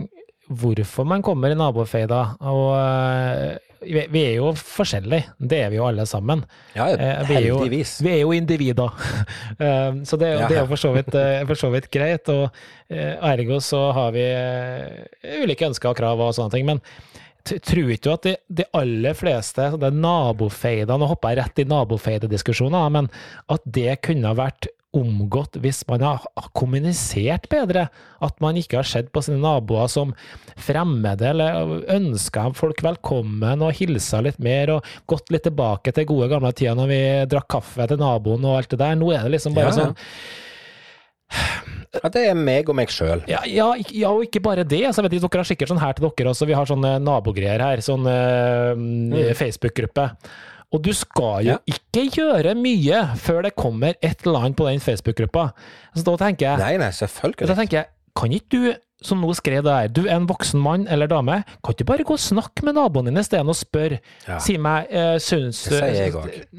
hvorfor man kommer i nabofeida. Og eh, vi, er jo forskjellige, det er vi jo alle sammen. Ja, heldigvis. vi er jo- Vi er jo individer, så det, det er jo for så vidt, for så vidt greit. Og ergo så har vi ulike ønsker og krav og sånne ting. Men tror ikke du at de, de aller fleste det nabofeidene nå hopper jeg rett i nabofeidediskusjoner, men at det kunne ha vært omgått hvis man har har kommunisert bedre. At man ikke har sett på sine naboer som fremmede, eller ønska folk velkommen og hilsa litt mer, og gått litt tilbake til gode gamle tider når vi drakk kaffe til naboen og alt det der. Nå er det liksom bare Ja, ja. sånn Ja, det er meg og meg sjøl. ja, ja, ja, og ikke bare det. Altså, jeg vet dere har sikkert sånn her til dere også. Vi har sånne nabogreier her, sånn mm. Facebook-gruppe. Og du skal jo Ja. ikke gjøre mye før det kommer et eller annet på den Facebook-gruppa. Så da tenker jeg, Nei, nei, selvfølgelig. da tenker jeg, kan ikke du, som nå skrev det her, du er en voksen mann eller dame, kan du bare gå og snakke med naboen din i stedet og spørre, Ja. si meg, eh, syns.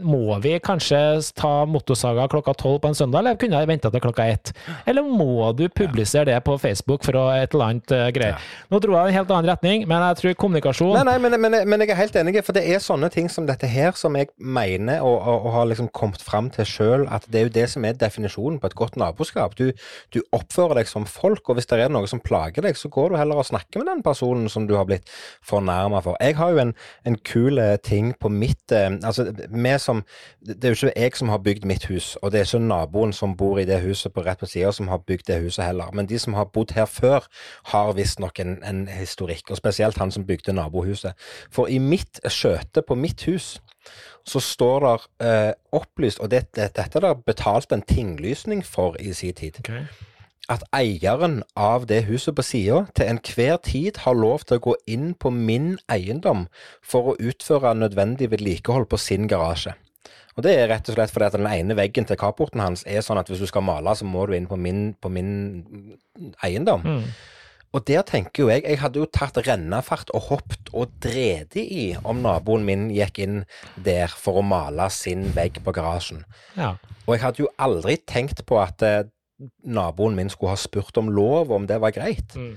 Må vi kanskje ta motorsaga klokka tolv på en søndag, eller kunne jeg vente til klokka ett? Eller må du publisere det på Facebook for å et eller annet eh, greier? Nå dro jeg i en helt annen retning, men jeg tror kommunikasjon Nei, nei, men, men, men jeg er helt enig, for det er sånne ting som dette her som jeg mener og, og, og har liksom kommet fram til sjøl, at det er jo det som er definisjonen på et godt naboskap. Du, du oppfører deg som folk, og hvis det er noe som plager deg, så går du heller og snakker med den personen som du har blitt fornærma for. Jeg har jo en, en kul eh, ting på mitt eh, Altså, vi som Det er jo ikke jeg som har bygd mitt hus, og det er ikke naboen som bor i det huset på rett på sida som har bygd det huset heller. Men de som har bodd her før, har visstnok en, en historikk, og spesielt han som bygde nabohuset. For i mitt skjøte på mitt hus så står der eh, opplyst, og det, det, dette er det betalt en tinglysning for i sin tid, Ok. At eieren av det huset på sida til enhver tid har lov til å gå inn på min eiendom for å utføre nødvendig vedlikehold på sin garasje. Og det er rett og slett fordi at den ene veggen til carporten hans er sånn at hvis du skal male, så må du inn på min, på min eiendom. Mm. Og der tenker jo jeg, jeg hadde jo tatt rennafart og hoppet og dredet i om naboen min gikk inn der for å male sin vegg på garasjen. Ja. Og jeg hadde jo aldri tenkt på at eh, naboen min skulle ha spurt om lov, om det var greit. Mm.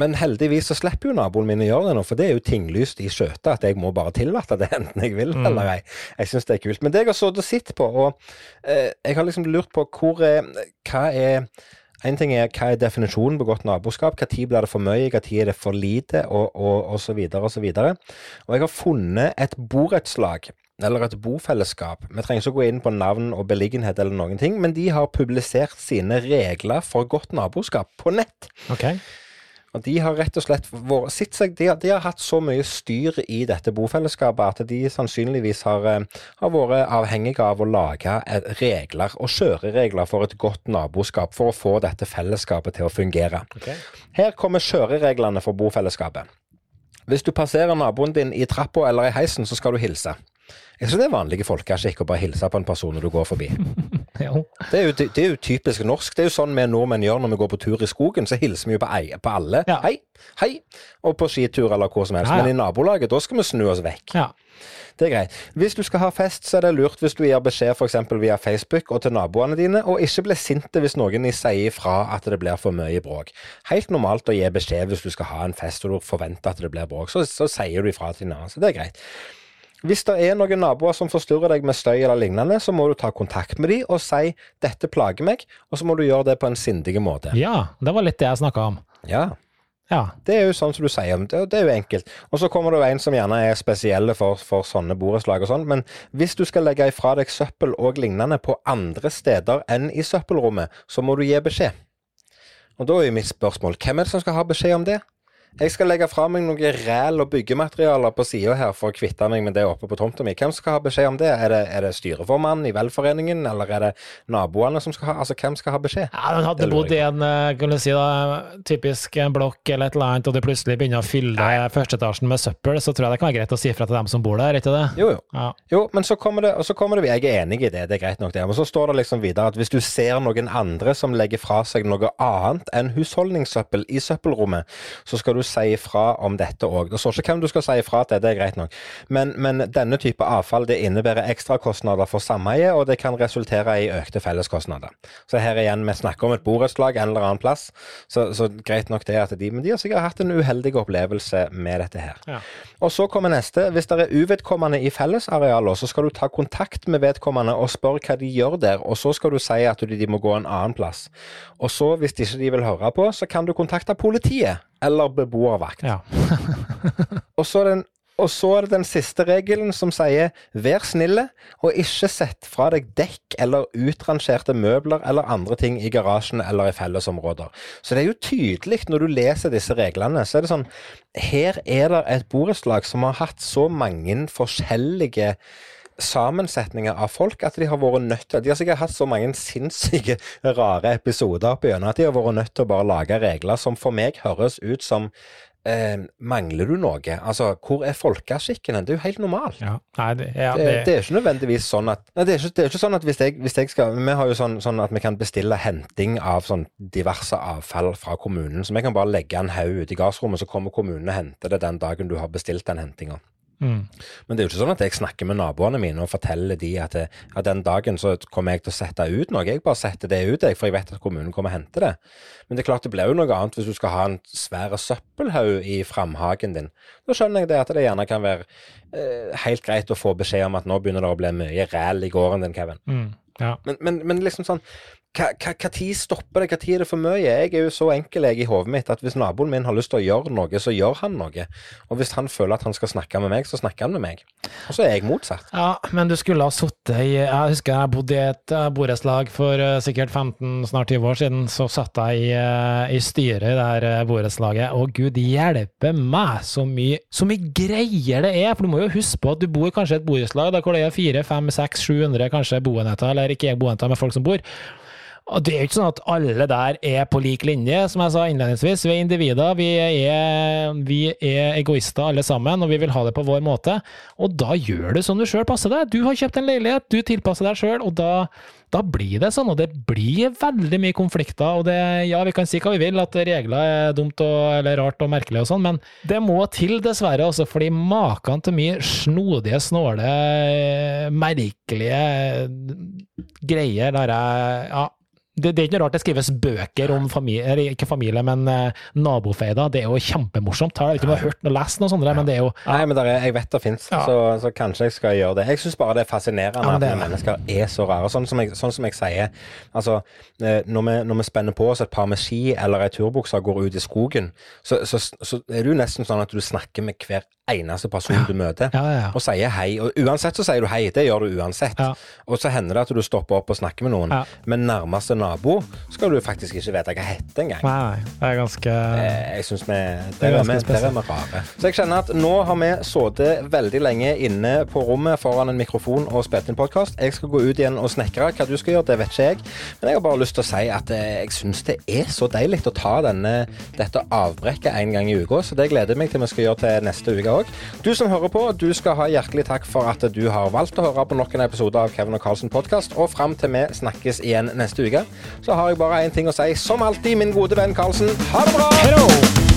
Men heldigvis så slipper jo naboen min å gjøre det nå, for det er jo tinglyst i skjøtet at jeg må bare tillate det, enten jeg vil eller ei. Jeg syns det er kult. Men det jeg har sittet og sett på, og eh, jeg har liksom lurt på hvor er, Hva er en ting er hva er definisjonen på godt naboskap, tid blir det for mye, tid er det for lite, og, og, og så videre og så videre. Og jeg har funnet et borettslag, eller et bofellesskap. Vi trenger ikke gå inn på navn og beliggenhet eller noen ting, men de har publisert sine regler for godt naboskap på nett. Ok. Og de har rett og slett vært, de, de har hatt så mye styr i dette bofellesskapet at de sannsynligvis har, eh, har vært avhengige av å lage regler og kjøreregler for et godt naboskap for å få dette fellesskapet til å fungere. Ok. Her kommer kjørereglene for bofellesskapet. Hvis du passerer naboen din i trappa eller i heisen, så skal du hilse. Jeg synes det er vanlige folkeskikk å bare hilse på en person når du går forbi. Det er, jo, det er jo typisk norsk. Det er jo sånn vi nordmenn gjør når vi går på tur i skogen. Så hilser vi jo på, ei, på alle. Ja. Hei, hei. Og på skitur eller hvor som helst. Men i nabolaget, da skal vi snu oss vekk. Ja. Det er greit. Hvis du skal ha fest, så er det lurt hvis du gir beskjed f.eks. via Facebook og til naboene dine, og ikke bli sinte hvis noen sier ifra at det blir for mye bråk. Helt normalt å gi beskjed hvis du skal ha en fest og du forventer at det blir bråk. Så, så sier du ifra til naboen. Så det er greit. Hvis det er noen naboer som forstyrrer deg med støy eller lignende, så må du ta kontakt med dem og si 'dette plager meg', og så må du gjøre det på en sindig måte. ja, det var litt det jeg snakka om. Ja, Ja. det er jo sånn som du sier, det, det er jo enkelt. Og så kommer det jo en som gjerne er spesielle for, for sånne borettslag og sånn, men hvis du skal legge ifra deg søppel og lignende på andre steder enn i søppelrommet, så må du gi beskjed. Og da er jo mitt spørsmål, hvem er det som skal ha beskjed om det? Jeg skal legge fra meg noe ræl og byggematerialer på sida her for å kvitte meg med det oppe på tomta mi. Hvem skal ha beskjed om det? Er det, er det styreformannen i velforeningen, eller er det naboene som skal ha Altså, hvem skal ha beskjed? Ja, men Hadde bodd i en kunne kan du si da, typisk en blokk eller et eller annet, og du plutselig begynner å fylle førsteetasjen med søppel, så tror jeg det kan være greit å si fra til dem som bor der, ikke det? Jo, jo. Ja. Jo, men så kommer det, og så kommer det Jeg er enig i det, det er greit nok det. Men så står det liksom videre at hvis du ser noen andre som legger fra seg noe annet enn husholdningssøppel i søppelrommet, så skal du si ifra om dette òg. Det står ikke hvem du skal si ifra til, det er greit nok. Men, men denne type avfall det innebærer ekstrakostnader for sameiet, og det kan resultere i økte felleskostnader. Så her igjen, vi snakker om et borettslag en eller annen plass, så, så greit nok det at de Men de har sikkert hatt en uheldig opplevelse med dette her. Ja. Og så kommer neste. Hvis det er uvedkommende i fellesarealer, så skal du ta kontakt med vedkommende og spørre hva de gjør der, og så skal du si at de, de må gå en annen plass. Og så, hvis ikke de vil høre på, så kan du kontakte politiet eller beboervakt. ja. Og så den og så er det den siste regelen som sier vær snille og ikke sett fra deg dekk eller utrangerte møbler eller andre ting i garasjen eller i fellesområder. Så det er jo tydelig når du leser disse reglene, så er det sånn Her er det et borettslag som har hatt så mange forskjellige sammensetninger av folk at de har vært nødt til De har sikkert hatt så mange sinnssyke, rare episoder opp igjennom at de har vært nødt til å bare lage regler som for meg høres ut som eh, Mangler du noe? Altså, hvor er folkeskikken? Det er jo helt normalt. ja. Nei, det, ja, Det, det, det er ikke nødvendigvis sånn at Nei, det er ikke, det er ikke sånn at hvis jeg, hvis jeg skal Vi har jo sånn, sånn at vi kan bestille henting av sånn diverse avfall fra kommunen. Så vi kan bare legge en haug ute i gassrommet, så kommer kommunen og henter det den dagen du har bestilt den hentinga. Mm. Men det er jo ikke sånn at jeg snakker med naboene mine og forteller de at, det, at den dagen så kommer jeg til å sette ut noe. Jeg bare setter det ut, jeg, for jeg vet at kommunen kommer og henter det. Men det er klart det blir jo noe annet hvis du skal ha en svær søppelhaug i framhagen din. Da skjønner jeg det at det gjerne kan være eh, helt greit å få beskjed om at nå begynner det å bli mye ræl i gården din, Kevin. Mm. ja. Men, men, men liksom sånn hva, tid stopper det? Hva tid er det for mye? Jeg er jo så enkel jeg i hodet mitt at hvis naboen min har lyst til å gjøre noe, så gjør han noe. Og hvis han føler at han skal snakke med meg, så snakker han med meg. Og så er jeg motsatt. Ja, men du skulle ha sittet i Jeg husker jeg bodde i et eh, borettslag for eh, sikkert 15, snart 20 år siden. Så satt jeg i, eh, i styret i det her borettslaget, og gud hjelpe meg så mye, så mye greier det er! For du må jo huske på at du bor kanskje i et borettslag der hvor det er 400, 500, 600, 700 kanskje boenheter, eller ikke boenheter, men folk som bor. Og det er jo ikke sånn at alle der er på lik linje, som jeg sa innledningsvis. Vi er individer, vi er, vi er egoister alle sammen, og vi vil ha det på vår måte. Og da gjør du som du sjøl passer deg. Du har kjøpt en leilighet, du tilpasser deg sjøl, og da, da blir det sånn. Og det blir veldig mye konflikter. Og det, ja, vi kan si hva vi vil, at regler er dumt og, eller rart og merkelig og sånn, men det må til, dessverre, også, fordi maken til mye snodige, snåle, merkelige greier der jeg Ja. Det, det er ikke noe rart det skrives bøker om familie, eller ikke familie, men eh, nabofeider. Det er jo kjempemorsomt. Jeg vet ikke har hørt og lest noe sånt, men det er jo Nei, men er, jeg vet det fins, Ja. så, så kanskje jeg skal gjøre det. Jeg syns bare det er fascinerende Ja, det er at mennesker er så rare. Sånn som jeg, sånn som jeg sier, altså eh, når vi, når vi spenner på oss et par med ski eller ei turbukse og går ut i skogen, så, så, så er det jo nesten sånn at du snakker med hver eneste person du møter. Ja, ja, ja. Og sier hei. Og uansett så sier du hei. Det gjør du uansett. Ja. Og så hender det at du stopper opp og snakker med noen, Ja. men nærmeste nabo skal du faktisk ikke vite hva heter engang. Nei. Det er ganske Eh, Jeg synes vi, Det der er vi, rare. Så jeg kjenner at nå har vi sittet veldig lenge inne på rommet foran en mikrofon og spilt inn podkast. Jeg skal gå ut igjen og snekre. Hva du skal gjøre, det vet ikke jeg. Men jeg har bare lyst til å si at eh, jeg syns det er så deilig å ta denne, dette avbrekket en gang i uka, så det gleder jeg meg til vi skal gjøre til neste uke òg. Du som hører på, du skal ha hjertelig takk for at du har valgt å høre på nok en episode av Kevin og Carlsen podkast. Og fram til vi snakkes igjen neste uke, så har jeg bare én ting å si. Som alltid, min gode venn Karlsen, ha det bra! Hello!